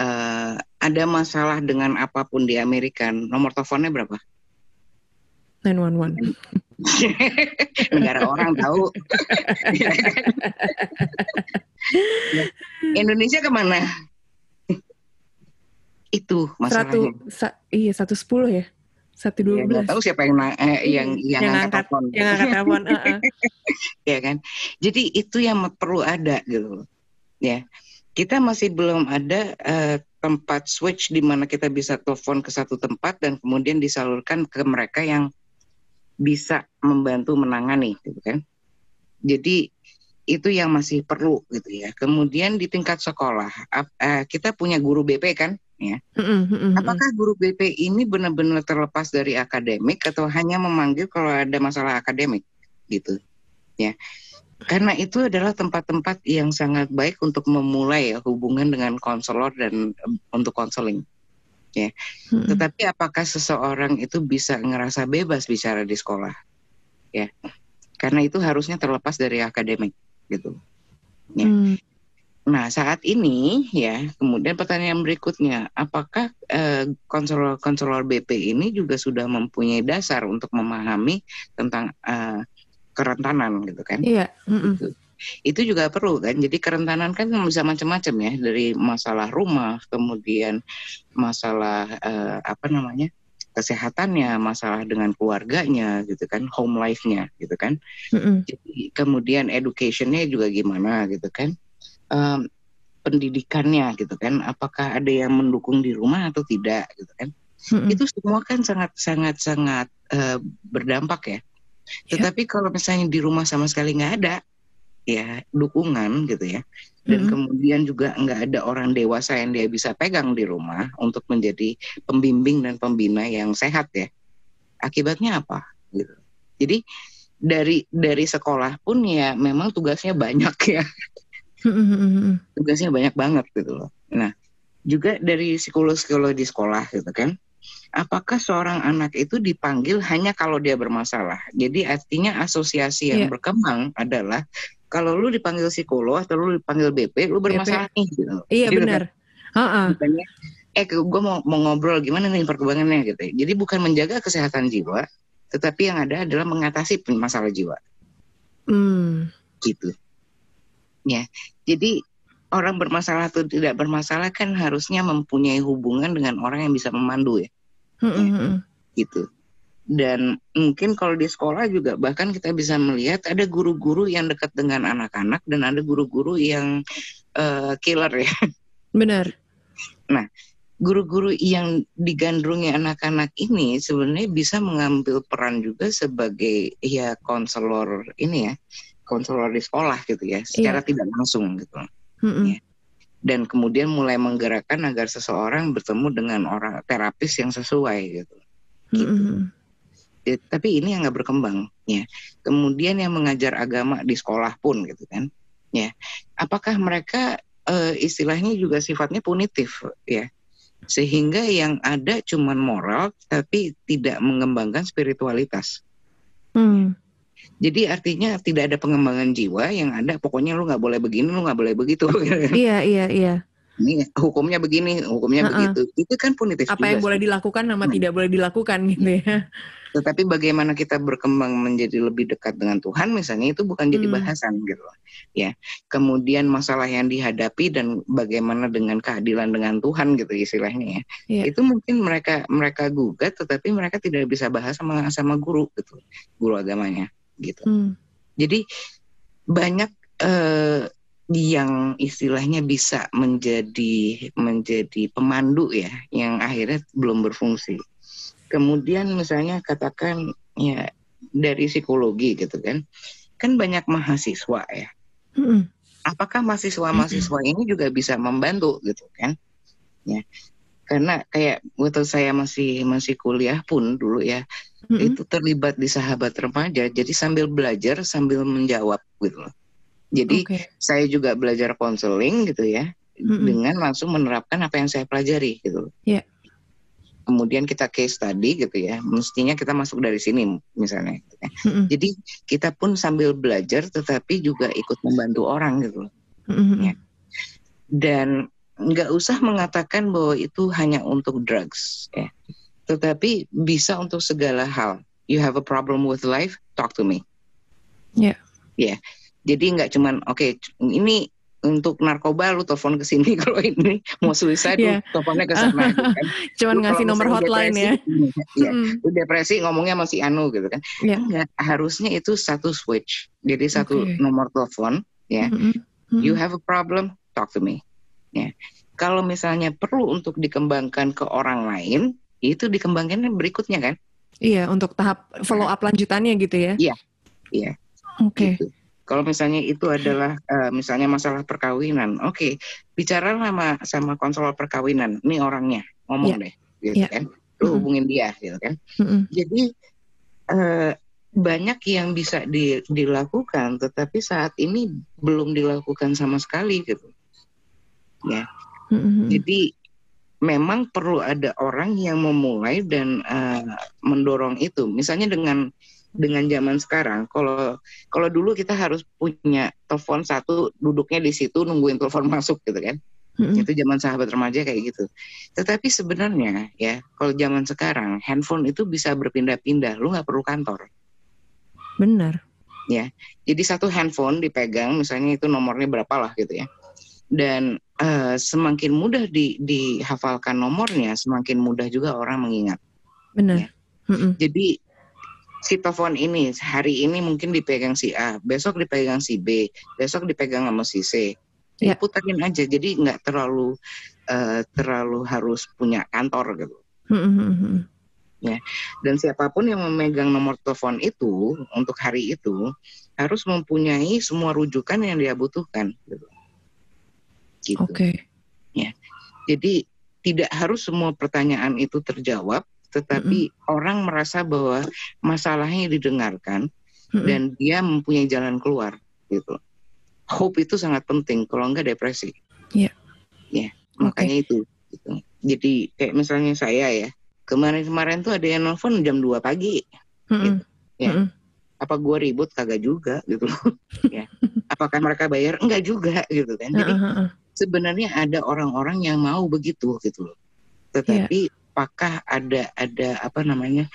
uh, ada masalah dengan apa pun di Amerika, nomor teleponnya berapa? 911. Negara orang tahu. Indonesia ke mana? Itu masalahnya. Satu, sa, iya, satu sepuluh ya satu dua iya, belas. tahu siapa yang eh, yang yang, yang angkat telepon. Yang angkat telepon. uh -uh. ya kan. Jadi itu yang perlu ada gitu. Ya. Kita masih belum ada uh, tempat switch di mana kita bisa telepon ke satu tempat dan kemudian disalurkan ke mereka yang bisa membantu menangani gitu kan. Jadi itu yang masih perlu gitu ya. Kemudian di tingkat sekolah, uh, kita punya guru BP kan, ya. Apakah guru BP ini benar-benar terlepas dari akademik atau hanya memanggil kalau ada masalah akademik gitu, ya? Karena itu adalah tempat-tempat yang sangat baik untuk memulai ya, hubungan dengan konselor dan um, untuk konseling, ya. Tetapi apakah seseorang itu bisa ngerasa bebas bicara di sekolah, ya? Karena itu harusnya terlepas dari akademik, gitu. Ya. Mm. Nah, saat ini ya, kemudian pertanyaan berikutnya, apakah eh, konselor-konselor BP ini juga sudah mempunyai dasar untuk memahami tentang eh, kerentanan gitu kan? Iya. Mm -mm. Itu, itu juga perlu kan. Jadi kerentanan kan bisa macam-macam ya, dari masalah rumah, kemudian masalah eh, apa namanya? kesehatannya, masalah dengan keluarganya gitu kan, home life-nya gitu kan. Mm -mm. Jadi kemudian education-nya juga gimana gitu kan um, pendidikannya gitu kan. Apakah ada yang mendukung di rumah atau tidak gitu kan. Mm-hmm. itu semua kan sangat sangat sangat uh, berdampak ya. Yeah. tetapi kalau misalnya di rumah sama sekali nggak ada ya dukungan gitu ya. Dan mm-hmm. kemudian juga nggak ada orang dewasa yang dia bisa pegang di rumah untuk menjadi pembimbing dan pembina yang sehat ya. Akibatnya apa? Gitu. Jadi dari dari sekolah pun ya memang tugasnya banyak ya Tugasnya banyak banget gitu loh. Nah, juga dari psikolog-psikolog di sekolah gitu kan. Apakah seorang anak itu dipanggil hanya kalau dia bermasalah? Jadi artinya asosiasi yang yeah. berkembang adalah kalau lu dipanggil psikolog atau lu dipanggil BP, lu bermasalah BP. nih gitu. Iya gitu benar. Kan? Uh-uh. eh gue mau mau ngobrol gimana nih perkembangannya gitu. Jadi bukan menjaga kesehatan jiwa, tetapi yang ada adalah mengatasi masalah jiwa. Hmm. Gitu. Ya. Jadi orang bermasalah atau tidak bermasalah kan harusnya mempunyai hubungan dengan orang yang bisa memandu ya. Hmm, hmm, hmm. Gitu. Dan mungkin kalau di sekolah juga bahkan kita bisa melihat ada guru-guru yang dekat dengan anak-anak dan ada guru-guru yang uh, killer ya. Benar. Nah, guru-guru yang digandrungi anak-anak ini sebenarnya bisa mengambil peran juga sebagai ya konselor ini ya, konselor di sekolah gitu ya, secara Iya. tidak langsung gitu. Mm-mm. Iya. Dan kemudian mulai menggerakkan agar seseorang bertemu dengan orang terapis yang sesuai gitu. gitu. Mm-mm. Ya, tapi ini yang nggak berkembang ya kemudian yang mengajar agama di sekolah pun gitu kan ya apakah mereka eh, istilahnya juga sifatnya punitif ya sehingga yang ada cuman moral tapi tidak mengembangkan spiritualitas Hmm. Jadi artinya tidak ada pengembangan jiwa yang ada pokoknya lu nggak boleh begini lu nggak boleh begitu Iya, iya, iya. ini hukumnya begini hukumnya Ha-ha. begitu itu kan punitif Apa yang boleh dilakukan sama Hmm. tidak boleh dilakukan gitu ya. Tetapi bagaimana kita berkembang menjadi lebih dekat dengan Tuhan misalnya itu bukan jadi Hmm. bahasan gitu. Ya. Kemudian masalah yang dihadapi dan bagaimana dengan keadilan dengan Tuhan gitu istilahnya ya. Iya. Itu mungkin mereka mereka gugat tetapi mereka tidak bisa bahas sama sama guru gitu. Guru agamanya gitu. Hmm. Jadi banyak eh, yang istilahnya bisa menjadi menjadi pemandu ya yang akhirnya belum berfungsi. Kemudian misalnya katakan ya dari psikologi gitu kan. Kan banyak mahasiswa ya. Mm-mm. Apakah mahasiswa-mahasiswa ini juga bisa membantu gitu kan? Ya. Karena kayak waktu saya masih masih kuliah pun dulu ya, Mm-mm. itu terlibat di sahabat remaja jadi sambil belajar sambil menjawab gitu loh jadi Oke. saya juga belajar konseling gitu ya Mm-mm. dengan langsung menerapkan apa yang saya pelajari gitu loh Iya. kemudian kita case study gitu ya mestinya kita masuk dari sini misalnya gitu ya. Mm-mm. jadi kita pun sambil belajar tetapi juga ikut membantu orang gitu loh Mm-mm. Ya. dan nggak usah mengatakan bahwa itu hanya untuk drugs ya tetapi bisa untuk segala hal you have a problem with life talk to me Ya. ya jadi nggak cuman oke ini untuk narkoba lu telepon ke sini kalau ini mau suicide Iya. lu teleponnya ke sana gitu kan. Cuman Lu ngasih nomor hotline ya. depresi, Iya, Mm-mm. lu depresi ngomongnya masih anu gitu kan. Iya. Enggak, harusnya itu satu switch. Jadi satu Oke. nomor telepon ya. Mm-mm. Mm-mm. You have a problem, talk to me. Ya. Kalau misalnya perlu untuk dikembangkan ke orang lain, itu dikembangkan berikutnya kan. Iya, untuk tahap follow up lanjutannya gitu ya. Iya. Iya. Oke. Gitu. Kalau misalnya itu adalah eh, misalnya masalah perkawinan, oke, bicara sama sama konselor perkawinan, ini orangnya ngomong deh, gitu Iya. kan, lu Mm-mm. hubungin dia, gitu kan. Mm-mm. Jadi eh, banyak yang bisa di- dilakukan, tetapi saat ini belum dilakukan sama sekali, gitu. Mm-mm. Jadi memang perlu ada orang yang memulai dan eh, mendorong itu. Misalnya dengan dengan zaman sekarang, kalau kalau dulu kita harus punya telepon satu, duduknya di situ nungguin telepon masuk gitu kan. Mm-mm. Itu zaman sahabat remaja kayak gitu. Tetapi sebenarnya ya, kalau zaman sekarang handphone itu bisa berpindah-pindah. Lu nggak perlu kantor. Benar. Jadi satu handphone dipegang, misalnya itu nomornya berapa lah gitu ya. Dan eh, semakin mudah di, dihafalkan nomornya, semakin mudah juga orang mengingat. Benar. Mm-mm. Jadi si telepon ini hari ini mungkin dipegang si A, besok dipegang si B, besok dipegang sama si C. Ya, Ya. puterin aja. Jadi nggak terlalu eh, terlalu harus punya kantor gitu. Mm-mm. Mm-mm. Dan siapa pun yang memegang nomor telepon itu untuk hari itu harus mempunyai semua rujukan yang dia butuhkan. Gitu. Gitu. Oke. Jadi tidak harus semua pertanyaan itu terjawab, tetapi orang merasa bahwa masalahnya didengarkan Mm-mm. dan dia mempunyai jalan keluar. Gitu. Hope itu sangat penting. Kalau enggak depresi. Iya. Ya, makanya itu. Gitu. Jadi kayak misalnya saya ya kemarin-kemarin tuh ada yang nelfon jam 2 pagi. Mm-mm. Ya. Mm-mm. apa gue ribut kagak juga gitu loh ya apakah mereka bayar enggak juga gitu kan jadi Uh-uh, uh-uh. Sebenarnya ada orang-orang yang mau begitu gitu loh tetapi apakah ada ada apa namanya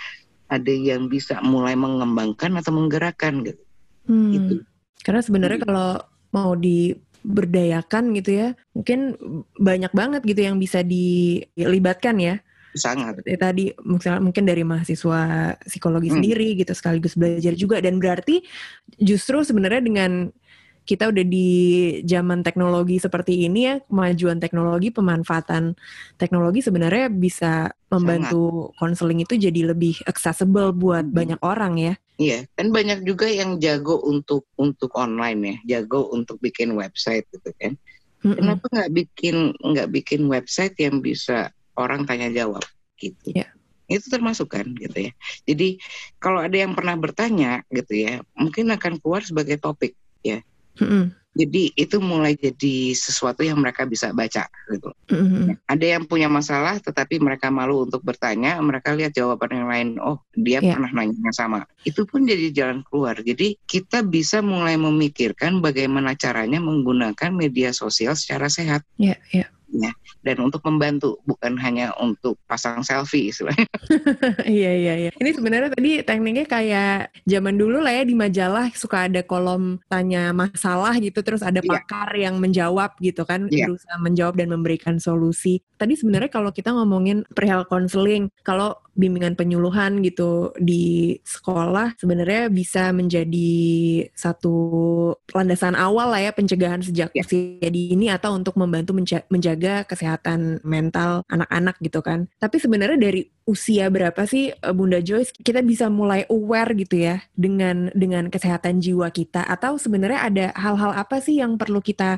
ada yang bisa mulai mengembangkan atau menggerakkan gitu. Hmm. Gitu. Karena sebenarnya Hmm. kalau mau diberdayakan gitu ya, mungkin banyak banget gitu yang bisa dilibatkan ya. Sangat. Seperti tadi misalnya mungkin dari mahasiswa psikologi Hmm. sendiri gitu sekaligus belajar juga dan berarti justru sebenarnya dengan kita udah di zaman teknologi seperti ini ya, kemajuan teknologi, pemanfaatan teknologi sebenarnya bisa membantu konseling itu jadi lebih accessible buat Hmm. banyak orang ya. Iya, kan banyak juga yang jago untuk untuk online ya, jago untuk bikin website gitu kan. Mm-mm. Kenapa nggak bikin nggak bikin website yang bisa orang tanya jawab gitu? Iya. Itu termasuk kan gitu ya. Jadi kalau ada yang pernah bertanya gitu ya, mungkin akan keluar sebagai topik. Mm-mm. Jadi itu mulai jadi sesuatu yang mereka bisa baca gitu. Mm-mm. Ada yang punya masalah tetapi mereka malu untuk bertanya, mereka lihat jawaban yang lain, oh dia Iya. pernah nanya yang sama. Itu pun jadi jalan keluar. Jadi kita bisa mulai memikirkan bagaimana caranya menggunakan media sosial secara sehat Iya, iya. dan untuk membantu, bukan hanya untuk pasang selfie istilahnya. Iya iya iya. Ini sebenarnya tadi tekniknya kayak zaman dulu lah ya di majalah suka ada kolom tanya masalah gitu terus ada Iya. pakar yang menjawab gitu kan Iya. berusaha menjawab dan memberikan solusi. Tadi sebenarnya kalau kita ngomongin perihal konseling, kalau bimbingan penyuluhan gitu di sekolah sebenarnya bisa menjadi satu landasan awal lah ya pencegahan sejak Iya. usia dini atau untuk membantu menja- menjaga kesehatan mental anak-anak gitu kan. Tapi sebenarnya dari usia berapa sih eh, Bunda Joyce kita bisa mulai aware gitu ya dengan dengan kesehatan jiwa kita atau sebenarnya ada hal-hal apa sih yang perlu kita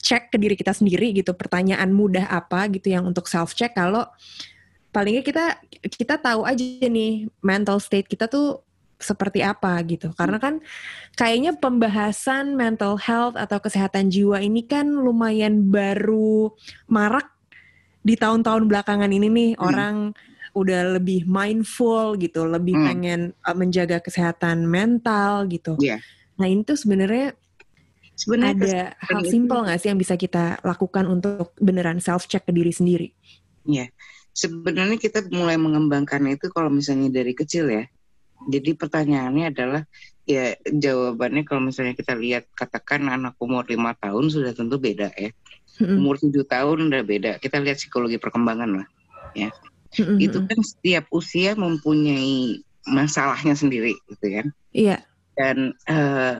cek ke diri kita sendiri gitu pertanyaan mudah apa gitu yang untuk self check kalau palingnya kita kita tahu aja nih mental state kita tuh seperti apa gitu karena kan kayaknya pembahasan mental health atau kesehatan jiwa ini kan lumayan baru marak di tahun-tahun belakangan ini nih Hmm. orang udah lebih mindful gitu lebih Hmm. pengen uh, menjaga kesehatan mental gitu Iya. nah ini tuh sebenarnya Sebenarnya ada hal simpel nggak sih yang bisa kita lakukan untuk beneran self check ke diri sendiri? Sebenarnya kita mulai mengembangkan itu kalau misalnya dari kecil ya. Jadi pertanyaannya adalah ya jawabannya kalau misalnya kita lihat katakan anak umur lima tahun sudah tentu beda ya. Umur tujuh tahun udah beda. Kita lihat psikologi perkembangan lah. Mm-mm. Itu kan setiap usia mempunyai masalahnya sendiri gitu kan. Iya, Dan eh,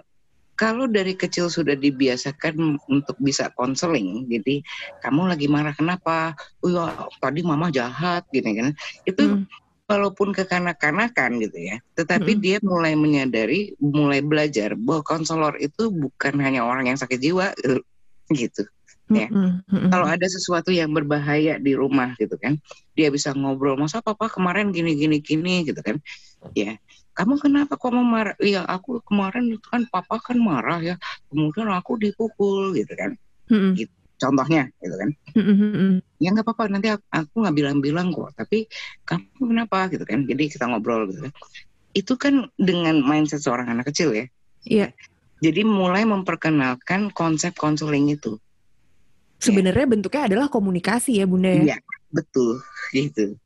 kalau dari kecil sudah dibiasakan untuk bisa konseling, jadi kamu lagi marah kenapa? Oh ya tadi mama jahat gini kan. Itu Mm. walaupun kekanak-kanakan gitu ya, tetapi Mm-mm. dia mulai menyadari, mulai belajar bahwa konselor itu bukan hanya orang yang sakit jiwa gitu. gitu. Ya. Mm-mm. Mm-mm. Kalau ada sesuatu yang berbahaya di rumah gitu kan, dia bisa ngobrol, masa papa kemarin gini gini gini gitu kan, ya. Kamu kenapa kok mau marah? Iya aku kemarin itu kan papa kan marah ya, kemudian aku dipukul gitu kan, Mm-mm. contohnya gitu kan. Mm-mm. ya nggak apa-apa nanti aku, nggak bilang-bilang kok tapi kamu kenapa gitu kan jadi kita ngobrol gitu kan itu kan dengan mindset seorang anak kecil ya Iya. jadi mulai memperkenalkan konsep konseling itu Sebenarnya bentuknya adalah komunikasi ya Bunda ya. iya betul gitu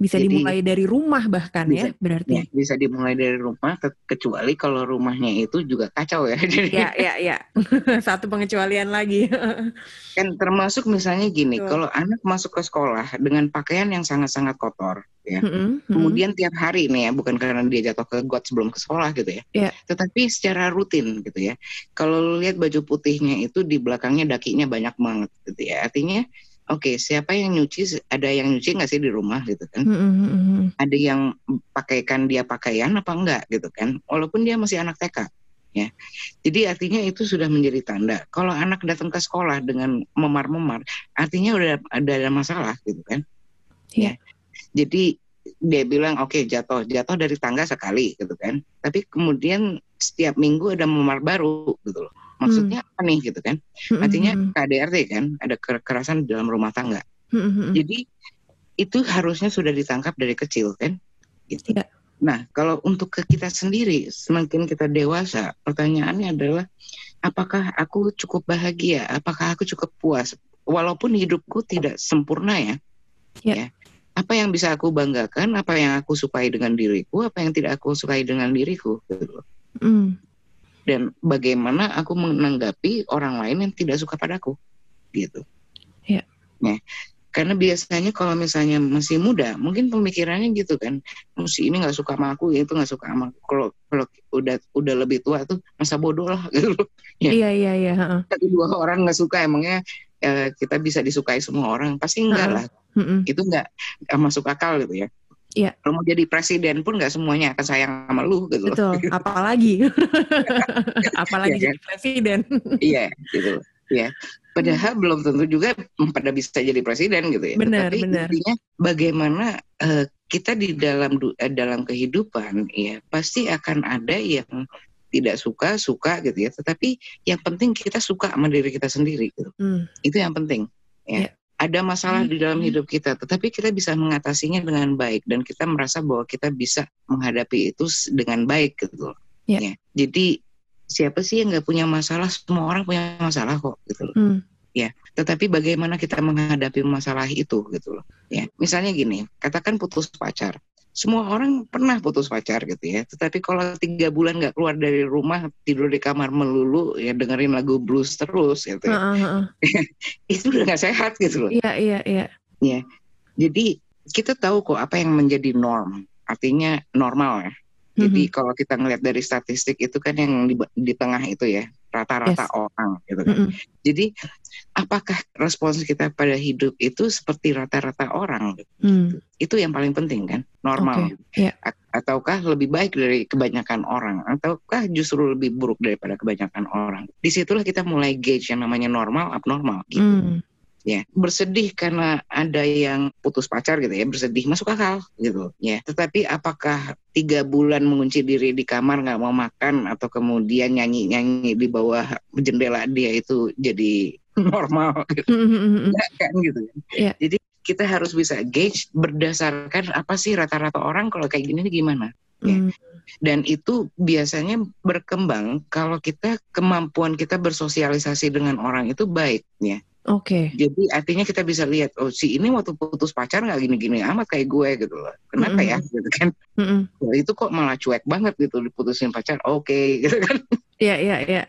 Bisa Jadi- dimulai dari rumah bahkan ya Bisa. berarti. ya bisa dimulai dari rumah ke- kecuali kalau rumahnya itu juga kacau ya jadi Ya, ya, ya. Satu pengecualian lagi. kan termasuk misalnya gini Betul. kalau anak masuk ke sekolah dengan pakaian yang sangat-sangat kotor ya Mm-mm. Mm-mm. Kemudian tiap hari nih ya, bukan karena dia jatuh ke got sebelum ke sekolah gitu ya. Iya. Tetapi secara rutin gitu ya. Kalau lihat baju putihnya itu di belakangnya dakinya banyak banget gitu ya. Artinya oke siapa yang nyuci, ada yang nyuci nggak sih di rumah gitu kan. Mm-mm. Ada yang pakaikan dia pakaian apa enggak gitu kan. Walaupun dia masih anak TK ya. Jadi artinya itu sudah menjadi tanda. Kalau anak datang ke sekolah dengan memar-memar, artinya udah ada, ada masalah gitu kan. Iya. Jadi dia bilang oke jatuh jatuh dari tangga sekali gitu kan tapi kemudian setiap minggu ada memar baru gitu loh maksudnya apa nih gitu kan Mm-mm. artinya Mm-mm. KDRT kan ada kekerasan di dalam rumah tangga Mm-mm. jadi itu harusnya sudah ditangkap dari kecil kan gitu Iya. nah kalau untuk ke kita sendiri semakin kita dewasa pertanyaannya adalah apakah aku cukup bahagia apakah aku cukup puas walaupun hidupku tidak sempurna ya Ya. ya apa yang bisa aku banggakan apa yang aku sukai dengan diriku apa yang tidak aku sukai dengan diriku gitu. Mm. Dan bagaimana aku menanggapi orang lain yang tidak suka padaku gitu Ya. Nah, karena biasanya kalau misalnya masih muda mungkin pemikirannya gitu kan "Oh, si ini nggak suka sama aku itu nggak suka sama aku." kalau kalau udah udah lebih tua tuh masa bodoh lah gitu Ya. Iya iya iya. satu dua orang nggak suka emangnya eh, kita bisa disukai semua orang pasti enggak Ha-ha. lah Mm-mm. itu nggak nggak masuk akal gitu ya Iya. kalau mau jadi presiden pun nggak semuanya akan sayang sama lu gitu loh. Betul. Apalagi. Apalagi Iya, jadi presiden. iya gitu ya padahal belum tentu juga pada bisa jadi presiden gitu ya Benar, tapi benar. intinya bagaimana eh, kita di dalam eh, dalam kehidupan ya pasti akan ada yang tidak suka suka gitu ya tetapi yang penting kita suka sama diri kita sendiri gitu Hmm. itu yang penting ya Ya. Ada masalah di dalam Hmm. hidup kita tetapi kita bisa mengatasinya dengan baik dan kita merasa bahwa kita bisa menghadapi itu dengan baik gitu loh. Ya. jadi siapa sih yang nggak punya masalah semua orang punya masalah kok gitu loh Hmm. tetapi bagaimana kita menghadapi masalah itu gitu loh ya misalnya gini katakan putus pacar semua orang pernah putus pacar gitu ya tetapi kalau tiga bulan nggak keluar dari rumah tidur di kamar melulu ya dengerin lagu blues terus gitu ya Heeh, heeh. itu udah nggak sehat gitu loh Iya iya iya. Jadi kita tahu kok apa yang menjadi norm, artinya normal ya. Jadi Mhm. kalau kita ngelihat dari statistik itu kan yang di, di tengah itu ya rata-rata Yes. orang gitu kan. Mm-mm. Jadi apakah respons kita pada hidup itu seperti rata-rata orang? Hmm. Itu yang paling penting kan, normal. Oke, iya. A- Ataukah lebih baik dari kebanyakan orang? Ataukah justru lebih buruk daripada kebanyakan orang? Di situlah kita mulai gauge yang namanya normal, abnormal. Gitu Hmm. Ya bersedih karena ada yang putus pacar gitu ya bersedih masuk akal gitu ya tetapi apakah tiga bulan mengunci diri di kamar nggak mau makan atau kemudian nyanyi nyanyi di bawah jendela dia itu jadi normal gitu Hmm, hmm, hmm, hmm. Nggak kan gitu kan Iya. jadi kita harus bisa gauge berdasarkan apa sih rata-rata orang kalau kayak gini gimana Ya. Dan itu biasanya berkembang kalau kita kemampuan kita bersosialisasi dengan orang itu baik ya Oke. jadi artinya kita bisa lihat oh si ini waktu putus pacar nggak gini-gini amat kayak gue gitu loh. Kenapa ya gitu kan? Mm-mm. Wah, itu kok malah cuek banget gitu diputusin pacar. Oke gitu kan. Iya iya iya.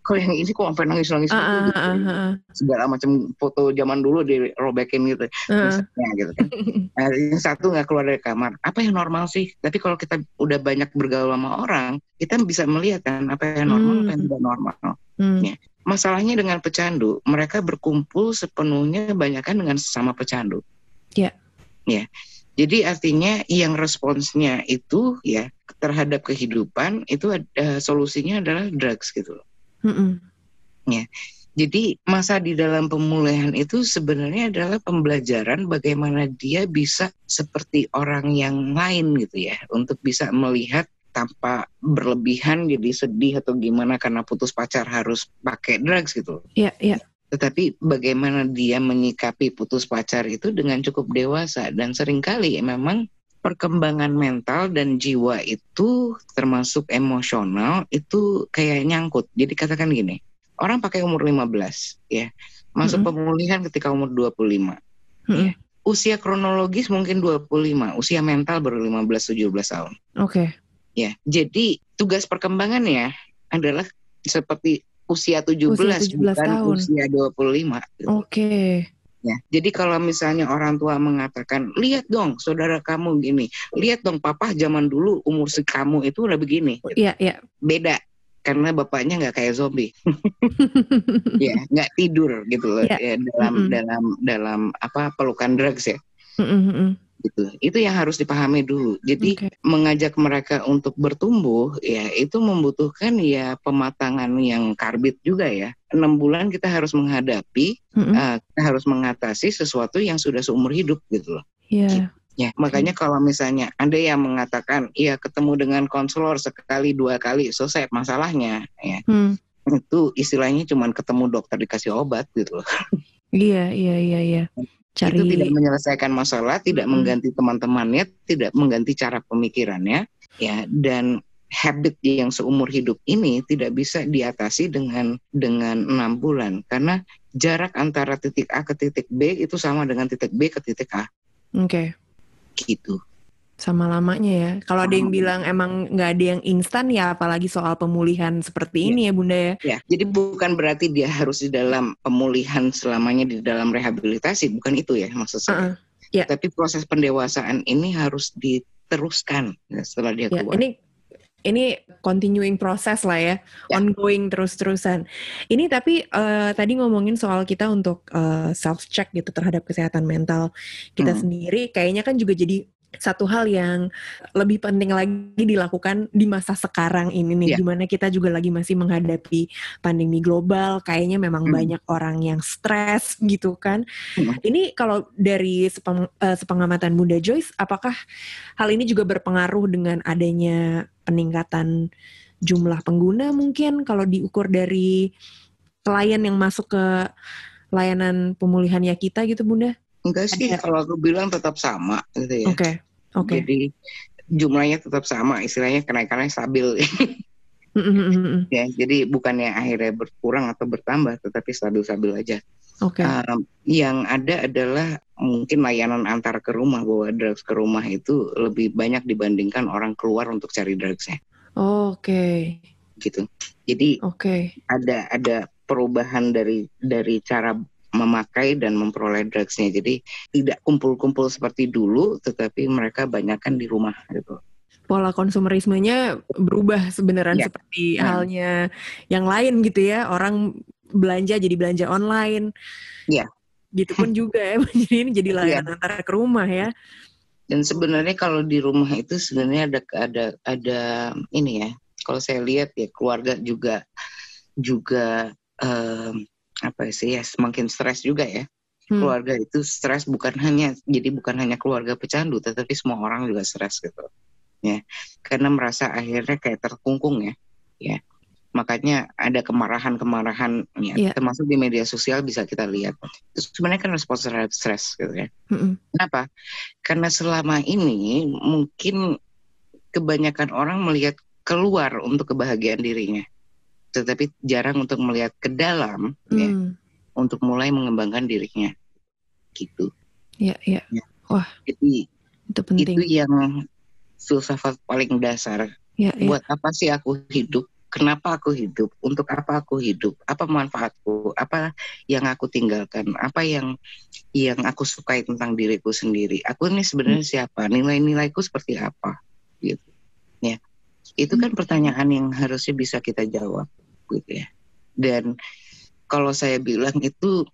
Kok yang ini kok sampai nangis-nangis Ah, gitu, ah, ah. Segala macam foto zaman dulu dirobekin gitu. Ah. Misalnya gitu kan. Nah, yang satu nggak keluar dari kamar. Apa yang normal sih? Tapi kalau kita udah banyak bergaul sama orang, kita bisa melihat kan apa yang normal, apa yang Hmm. tidak normal. Hmm. Ya. Masalahnya dengan pecandu, mereka berkumpul sepenuhnya banyakkan dengan sesama pecandu. Ya. Ya. Jadi artinya yang responsnya itu ya terhadap kehidupan itu ada solusinya adalah drugs gitu loh. Mm-mm. Jadi masa di dalam pemulihan itu sebenarnya adalah pembelajaran bagaimana dia bisa seperti orang yang lain gitu ya untuk bisa melihat tanpa berlebihan jadi sedih atau gimana karena putus pacar harus pakai drugs gitu. Iya iya. Tetapi bagaimana dia menyikapi putus pacar itu dengan cukup dewasa dan sering kali memang perkembangan mental dan jiwa itu termasuk emosional itu kayak nyangkut. Jadi katakan gini, orang pakai umur 15 ya, masuk Mm-mm. pemulihan ketika umur 25. Mm-mm. Usia kronologis mungkin 25, usia mental baru 15 17 tahun. Oke. Ya, jadi tugas perkembangannya adalah seperti usia 17, Usia 17 bukan tahun. usia 25. gitu. Oke. Ya, jadi kalau misalnya orang tua mengatakan, lihat dong saudara kamu gini, lihat dong papa zaman dulu umur si kamu itu udah begini, Iya iya. beda karena bapaknya nggak kayak zombie, ya nggak tidur gitu loh Iya. ya, dalam Mm-mm. dalam dalam apa pelukan drugs ya Mm-mm, mm-mm. Gitu. Itu yang harus dipahami dulu. Jadi Oke. mengajak mereka untuk bertumbuh ya itu membutuhkan ya pematangan yang karbit juga ya. Enam bulan kita harus menghadapi, Mm-mm. eh, kita harus mengatasi sesuatu yang sudah seumur hidup gitu loh. Iya. Ya, makanya kalau misalnya ada yang mengatakan, iya ketemu dengan konselor sekali dua kali selesai masalahnya, ya Hmm. itu istilahnya cuman ketemu dokter dikasih obat gitu loh. Iya iya iya iya. Cari. Itu tidak menyelesaikan masalah, tidak Hmm. mengganti teman-temannya, tidak mengganti cara pemikirannya, ya dan habit yang seumur hidup ini tidak bisa diatasi dengan dengan enam bulan karena jarak antara titik A ke titik B itu sama dengan titik B ke titik A. Oke. Gitu. Sama lamanya ya. Kalau ada yang Sama. bilang emang nggak ada yang instan ya, apalagi soal pemulihan seperti Iya. ini ya Bunda ya. Ya, jadi bukan berarti dia harus di dalam pemulihan selamanya di dalam rehabilitasi, bukan itu ya maksud saya. Uh-uh. Ya. Tapi proses pendewasaan ini harus diteruskan ya, setelah dia Ya, keluar. ini ini continuing proses lah ya, Ya. ongoing terus-terusan. Ini tapi eh, tadi ngomongin soal kita untuk self check gitu terhadap kesehatan mental kita Hmm. sendiri, kayaknya kan juga jadi satu hal yang lebih penting lagi dilakukan di masa sekarang ini nih, Ya. di mana kita juga lagi masih menghadapi pandemi global, kayaknya memang Hmm. banyak orang yang stres gitu kan. Hmm. Ini kalau dari sepeng- eh, sepengamatan Bunda Joyce, apakah hal ini juga berpengaruh dengan adanya peningkatan jumlah pengguna mungkin kalau diukur dari klien yang masuk ke layanan pemulihannya kita gitu Bunda? Enggak sih, Ada- kalau aku bilang tetap sama gitu ya. Oke, oke. Jadi jumlahnya tetap sama, istilahnya kenaikannya stabil Mm, mm, mm, mm. ya. Jadi bukannya akhirnya berkurang atau bertambah, tetapi stabil-stabil aja. Oke, Um, yang ada adalah mungkin layanan antar ke rumah bawa drugs ke rumah itu lebih banyak dibandingkan orang keluar untuk cari drugsnya oke, gitu. Jadi oke. ada ada perubahan dari dari cara memakai dan memperoleh drugsnya. Jadi tidak kumpul-kumpul seperti dulu, tetapi mereka banyakkan di rumah gitu. Pola konsumerismenya berubah sebenarnya Ya. seperti Hmm. halnya yang lain gitu ya. Orang belanja jadi belanja online. Ya. Gitu pun juga ya. Jadi ini jadi layanan antar ke rumah ya. Dan sebenarnya kalau di rumah itu sebenarnya ada ada ada ini ya. Kalau saya lihat ya keluarga juga juga em, apa sih ya semakin stres juga ya. Hmm. Keluarga itu stres bukan hanya jadi bukan hanya keluarga pecandu, tetapi semua orang juga stres gitu. Ya, karena merasa akhirnya kayak terkungkung ya. Ya. Makanya ada kemarahan-kemarahan ya, Iya. termasuk di media sosial bisa kita lihat. Itu sebenarnya kan respons terhadap stres gitu ya. Mm-mm. Kenapa? Karena selama ini mungkin kebanyakan orang melihat keluar untuk kebahagiaan dirinya, tetapi jarang untuk melihat ke dalam ya, Hmm. untuk mulai mengembangkan dirinya. Gitu. Iya, iya. Jadi Itu penting. itu yang filsafat paling dasar. Ya, ya. Buat apa sih aku hidup? Kenapa aku hidup? Untuk apa aku hidup? Apa manfaatku? Apa yang aku tinggalkan? Apa yang yang aku sukai tentang diriku sendiri? Aku ini sebenarnya siapa? Nilai-nilaiku seperti apa? Gitu. Ya. Itu kan pertanyaan yang harusnya bisa kita jawab gitu ya. Dan kalau saya bilang itu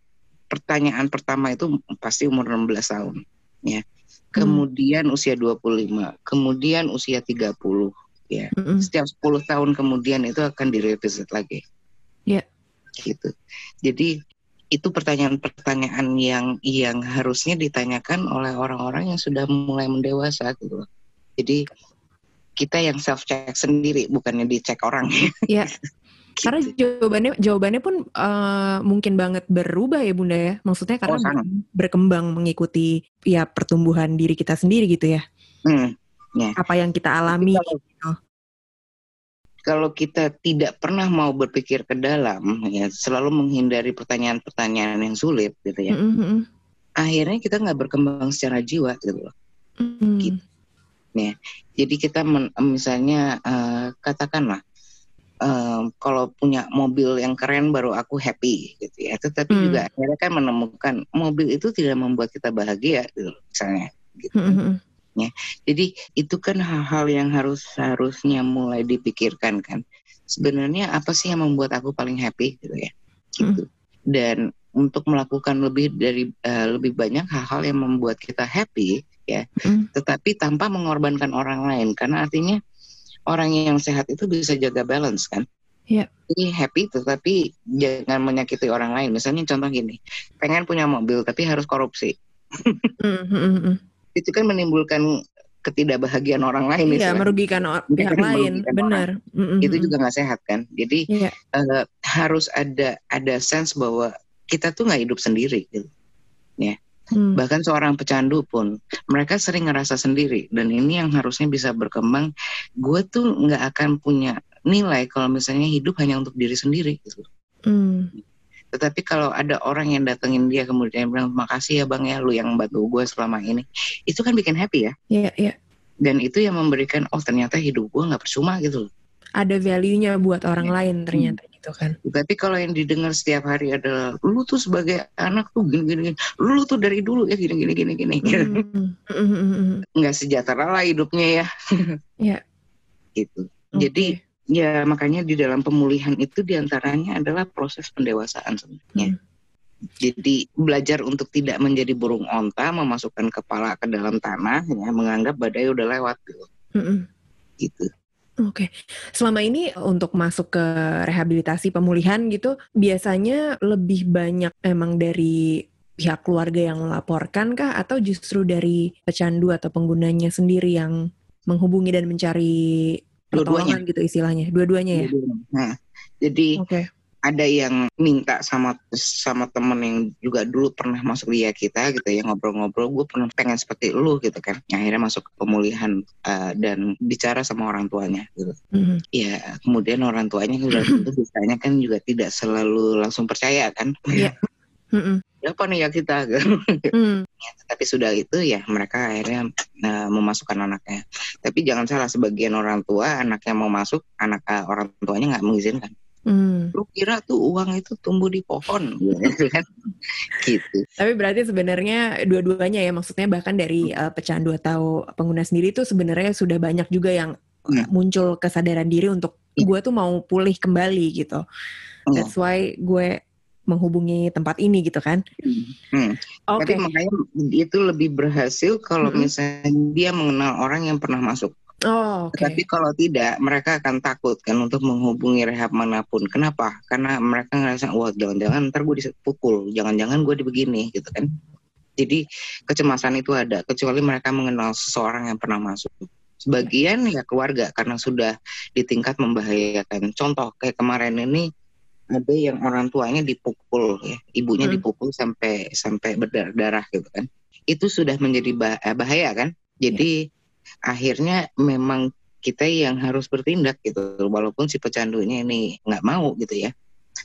pertanyaan pertama itu pasti umur 16 tahun ya. Kemudian usia 25, kemudian usia 30 ya Mm-mm. setiap 10 tahun kemudian itu akan direvisit lagi. Iya. Gitu. Jadi itu pertanyaan-pertanyaan yang yang harusnya ditanyakan oleh orang-orang yang sudah mulai mendewasa gitu. Jadi kita yang self check sendiri bukannya dicek orang. Iya. Gitu. Karena jawabannya jawabannya pun eh, mungkin banget berubah ya Bunda ya. Maksudnya karena Oh, sangat. berkembang mengikuti ya pertumbuhan diri kita sendiri gitu ya. Hmm. Apa yang kita alami. Kalau- Kalau kita tidak pernah mau berpikir ke dalam, ya selalu menghindari pertanyaan-pertanyaan yang sulit, gitu ya. Mm-mm, mm-mm. Akhirnya kita nggak berkembang secara jiwa, gitu loh. Mm. Gitu. Jadi kita men- misalnya eh, katakanlah eh, kalau punya mobil yang keren baru aku happy gitu ya. Tetapi Hmm. juga akhirnya kan menemukan mobil itu tidak membuat kita bahagia gitu misalnya. Gitu. Mm-mm, mm-mm. Jadi itu kan hal-hal yang harus harusnya mulai dipikirkan kan. Sebenarnya apa sih yang membuat aku paling happy gitu ya. Gitu. Dan untuk melakukan lebih dari eh, lebih banyak hal-hal yang membuat kita happy ya, Mm. tetapi tanpa mengorbankan orang lain karena artinya orang yang sehat itu bisa jaga balance kan. Iya. Jadi happy tetapi jangan menyakiti orang lain. Misalnya contoh gini, pengen punya mobil tapi harus korupsi. Mm, mm, mm. Itu kan menimbulkan ketidakbahagiaan orang lain Iya, istilahnya. merugikan o- Iya, pihak kan lain, benar. Mm-mm, itu juga nggak sehat kan. Jadi Iya, eh, harus ada ada sense bahwa kita tuh nggak hidup sendiri gitu. Ya, Hmm. Bahkan seorang pecandu pun mereka sering ngerasa sendiri dan ini yang harusnya bisa berkembang. Gue tuh nggak akan punya nilai kalau misalnya hidup hanya untuk diri sendiri gitu. Hmm. Tetapi kalau ada orang yang datengin dia kemudian bilang makasih ya bang ya lu yang bantu gue selama ini, itu kan bikin happy ya. Iya, iya. Dan itu yang memberikan oh ternyata hidup gue nggak percuma gitu. loh. Ada value-nya buat orang Iya. lain ternyata gitu kan. Tapi kalau yang didengar setiap hari adalah lu tuh sebagai anak tuh gini gini, gini. lu tuh dari dulu ya gini gini gini gini, Hmm. Hmm, hmm, hmm, hmm. nggak sejahtera lah hidupnya ya. Iya. gitu. Jadi Oke. ya makanya di dalam pemulihan itu di antaranya adalah proses pendewasaan sebenarnya. Hmm. Jadi belajar untuk tidak menjadi burung onta, memasukkan kepala ke dalam tanah, ya, menganggap badai udah lewat gitu. Hmm, hmm. gitu. Oke, selama ini untuk masuk ke rehabilitasi pemulihan gitu, biasanya lebih banyak emang dari pihak keluarga yang melaporkan kah, atau justru dari pecandu atau penggunanya sendiri yang menghubungi dan mencari pertolongan gitu istilahnya, dua-duanya ya? Nah, jadi Oke, ada yang minta sama sama temen yang juga dulu pernah masuk dia kita gitu ya ngobrol-ngobrol gue pernah pengen seperti lu gitu kan akhirnya masuk ke pemulihan uh, dan bicara sama orang tuanya gitu Mhm. ya kemudian orang tuanya udah tentu biasanya kan juga tidak selalu langsung percaya kan Iya. Mhm. apa nih ya kita gitu. Hmm. tapi sudah itu ya mereka akhirnya uh, memasukkan anaknya tapi jangan salah sebagian orang tua anaknya mau masuk anak uh, orang tuanya nggak mengizinkan Hmm. lu kira tuh uang itu tumbuh di pohon gitu kan gitu Tapi berarti sebenarnya dua-duanya ya, maksudnya bahkan dari uh, pecandu atau pengguna sendiri itu sebenarnya sudah banyak juga yang Hmm. muncul kesadaran diri untuk Iya. gue tuh mau pulih kembali gitu. Hmm. That's why gue menghubungi tempat ini gitu kan. Hmm. Oke. Tapi makanya itu lebih berhasil kalau Mm-mm. misalnya dia mengenal orang yang pernah masuk. Oh, oke. Tapi kalau tidak, mereka akan takut kan untuk menghubungi rehab mana pun. Kenapa? Karena mereka ngerasa, wah jangan-jangan ntar gue dipukul, jangan-jangan gue dibegini gitu kan. Jadi kecemasan itu ada, kecuali mereka mengenal seseorang yang pernah masuk. Sebagian ya keluarga karena sudah di tingkat membahayakan. Contoh kayak kemarin ini ada yang orang tuanya dipukul ya, ibunya Hmm. dipukul sampai sampai berdarah-darah gitu kan. Itu sudah menjadi bah- bahaya kan. Jadi akhirnya memang kita yang harus bertindak gitu walaupun si pecandunya ini nggak mau gitu ya.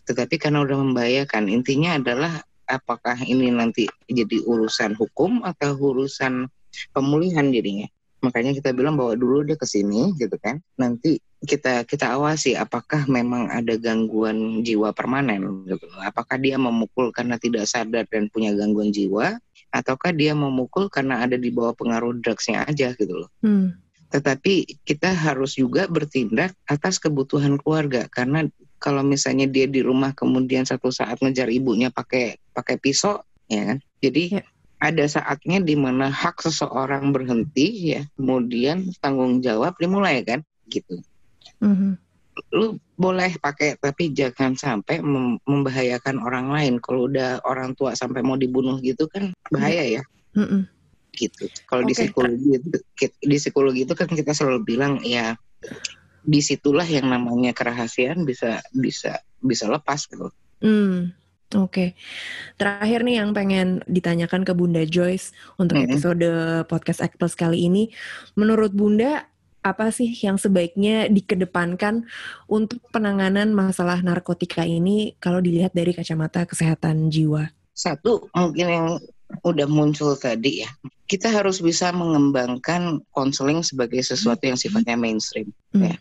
Tetapi karena udah membahayakan intinya adalah apakah ini nanti jadi urusan hukum atau urusan pemulihan jadinya. Makanya kita bilang bahwa dulu dia ke sini gitu kan. Nanti kita kita awasi apakah memang ada gangguan jiwa permanen gitu. Apakah dia memukul karena tidak sadar dan punya gangguan jiwa ataukah dia memukul karena ada di bawah pengaruh drugsnya aja gitu loh Hmm. tetapi kita harus juga bertindak atas kebutuhan keluarga karena kalau misalnya dia di rumah kemudian satu saat ngejar ibunya pakai pakai pisau ya kan jadi Ya. ada saatnya di mana hak seseorang berhenti ya kemudian tanggung jawab dimulai kan gitu Mhm. lu boleh pakai tapi jangan sampai mem- membahayakan orang lain kalau udah orang tua sampai mau dibunuh gitu kan bahaya ya Mhm. gitu. Kalau di Oke. psikologi itu di psikologi itu kan kita selalu bilang ya di situlah yang namanya kerahasiaan bisa bisa bisa lepas gitu. Hmm, Oke, terakhir nih yang pengen ditanyakan ke Bunda Joyce untuk Mhm. episode podcast Act Plus kali ini, menurut Bunda apa sih yang sebaiknya dikedepankan untuk penanganan masalah narkotika ini kalau dilihat dari kacamata kesehatan jiwa? Satu mungkin yang udah muncul tadi ya, kita harus bisa mengembangkan konseling sebagai sesuatu yang sifatnya mainstream. Hmm. Ya.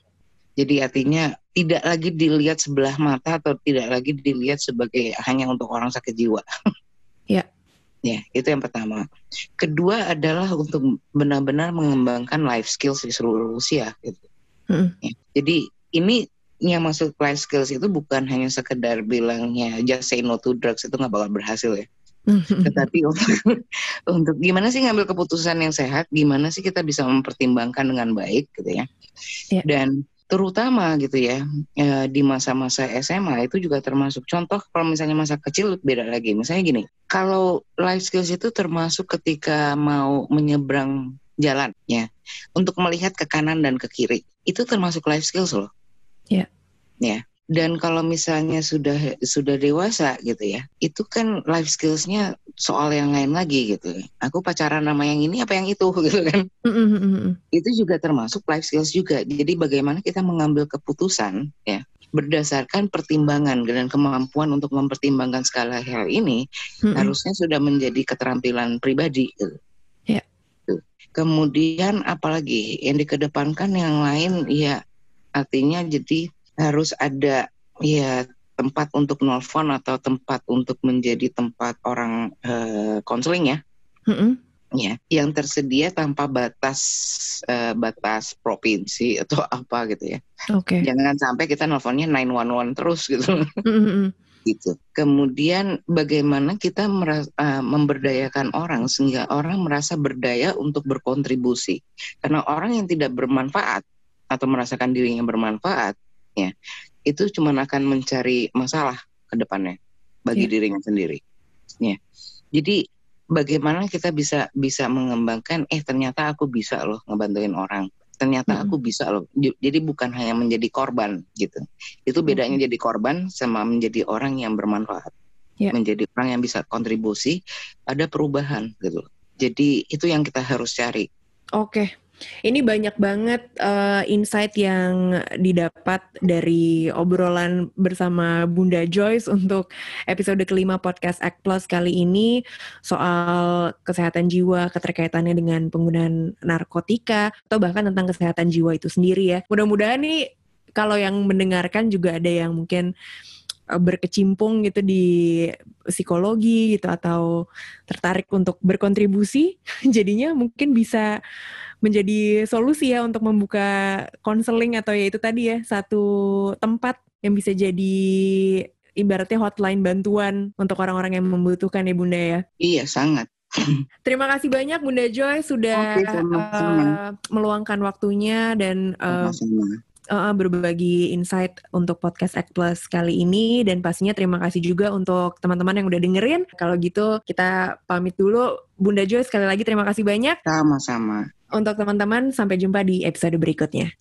Jadi artinya tidak lagi dilihat sebelah mata atau tidak lagi dilihat sebagai hanya untuk orang sakit jiwa. Ya. Ya, itu yang pertama. Kedua adalah untuk benar-benar mengembangkan life skills di seluruh usia. Gitu. Mm. Ya. Jadi ini yang masuk life skills itu bukan hanya sekedar bilangnya just say no to drugs itu nggak bakal berhasil ya. Tetapi untuk, untuk gimana sih ngambil keputusan yang sehat, gimana sih kita bisa mempertimbangkan dengan baik gitu ya. Ya. Dan terutama gitu ya eh, di masa-masa SMA itu juga termasuk contoh kalau misalnya masa kecil beda lagi. Misalnya gini, kalau life skills itu termasuk ketika mau menyeberang jalan ya untuk melihat ke kanan dan ke kiri itu termasuk life skills loh. Ya. Ya. Dan kalau misalnya sudah sudah dewasa gitu ya, itu kan life skillsnya soal yang lain lagi gitu. Aku pacaran sama yang ini apa yang itu gitu kan. Mm-mm. Itu juga termasuk life skills juga. Jadi bagaimana kita mengambil keputusan ya berdasarkan pertimbangan dan kemampuan untuk mempertimbangkan segala hal ini Mm-mm. harusnya sudah menjadi keterampilan pribadi. Gitu. Ya. Tuh. Kemudian apalagi yang dikedepankan yang lain ya artinya jadi harus ada ya tempat untuk nelfon atau tempat untuk menjadi tempat orang eh, konseling ya Mm-mm. ya yang tersedia tanpa batas eh, batas provinsi atau apa gitu ya Oke. jangan sampai kita nelfonnya 911 terus gitu Mm-mm. gitu. Kemudian bagaimana kita meras- eh, memberdayakan orang sehingga orang merasa berdaya untuk berkontribusi. Karena orang yang tidak bermanfaat atau merasakan dirinya bermanfaat, ya itu cuma akan mencari masalah ke depannya bagi Iya. dirinya sendiri. Ya, jadi bagaimana kita bisa bisa mengembangkan, eh ternyata aku bisa loh ngebantuin orang. Ternyata Mm-mm. aku bisa loh. Jadi bukan hanya menjadi korban gitu. Itu bedanya jadi korban sama menjadi orang yang bermanfaat. Ya. Menjadi orang yang bisa kontribusi ada perubahan gitu. Jadi itu yang kita harus cari. Oke. Ini banyak banget eh, insight yang didapat dari obrolan bersama Bunda Joyce untuk episode kelima podcast Act Plus kali ini soal kesehatan jiwa, keterkaitannya dengan penggunaan narkotika, atau bahkan tentang kesehatan jiwa itu sendiri ya. Mudah-mudahan nih kalau yang mendengarkan juga ada yang mungkin eh, berkecimpung gitu di psikologi gitu atau tertarik untuk berkontribusi jadinya mungkin bisa menjadi solusi ya untuk membuka konseling atau ya itu tadi ya satu tempat yang bisa jadi ibaratnya hotline bantuan untuk orang-orang yang membutuhkan ya Bunda ya. Iya sangat. Terima kasih banyak Bunda Joy sudah Oke, sama-sama. eh, meluangkan waktunya dan Sama-sama. uh, berbagi insight untuk podcast Act Plus kali ini dan pastinya terima kasih juga untuk teman-teman yang udah dengerin. Kalau gitu kita pamit dulu. Bunda Joy sekali lagi terima kasih banyak. Sama-sama untuk teman-teman. Sampai jumpa di episode berikutnya.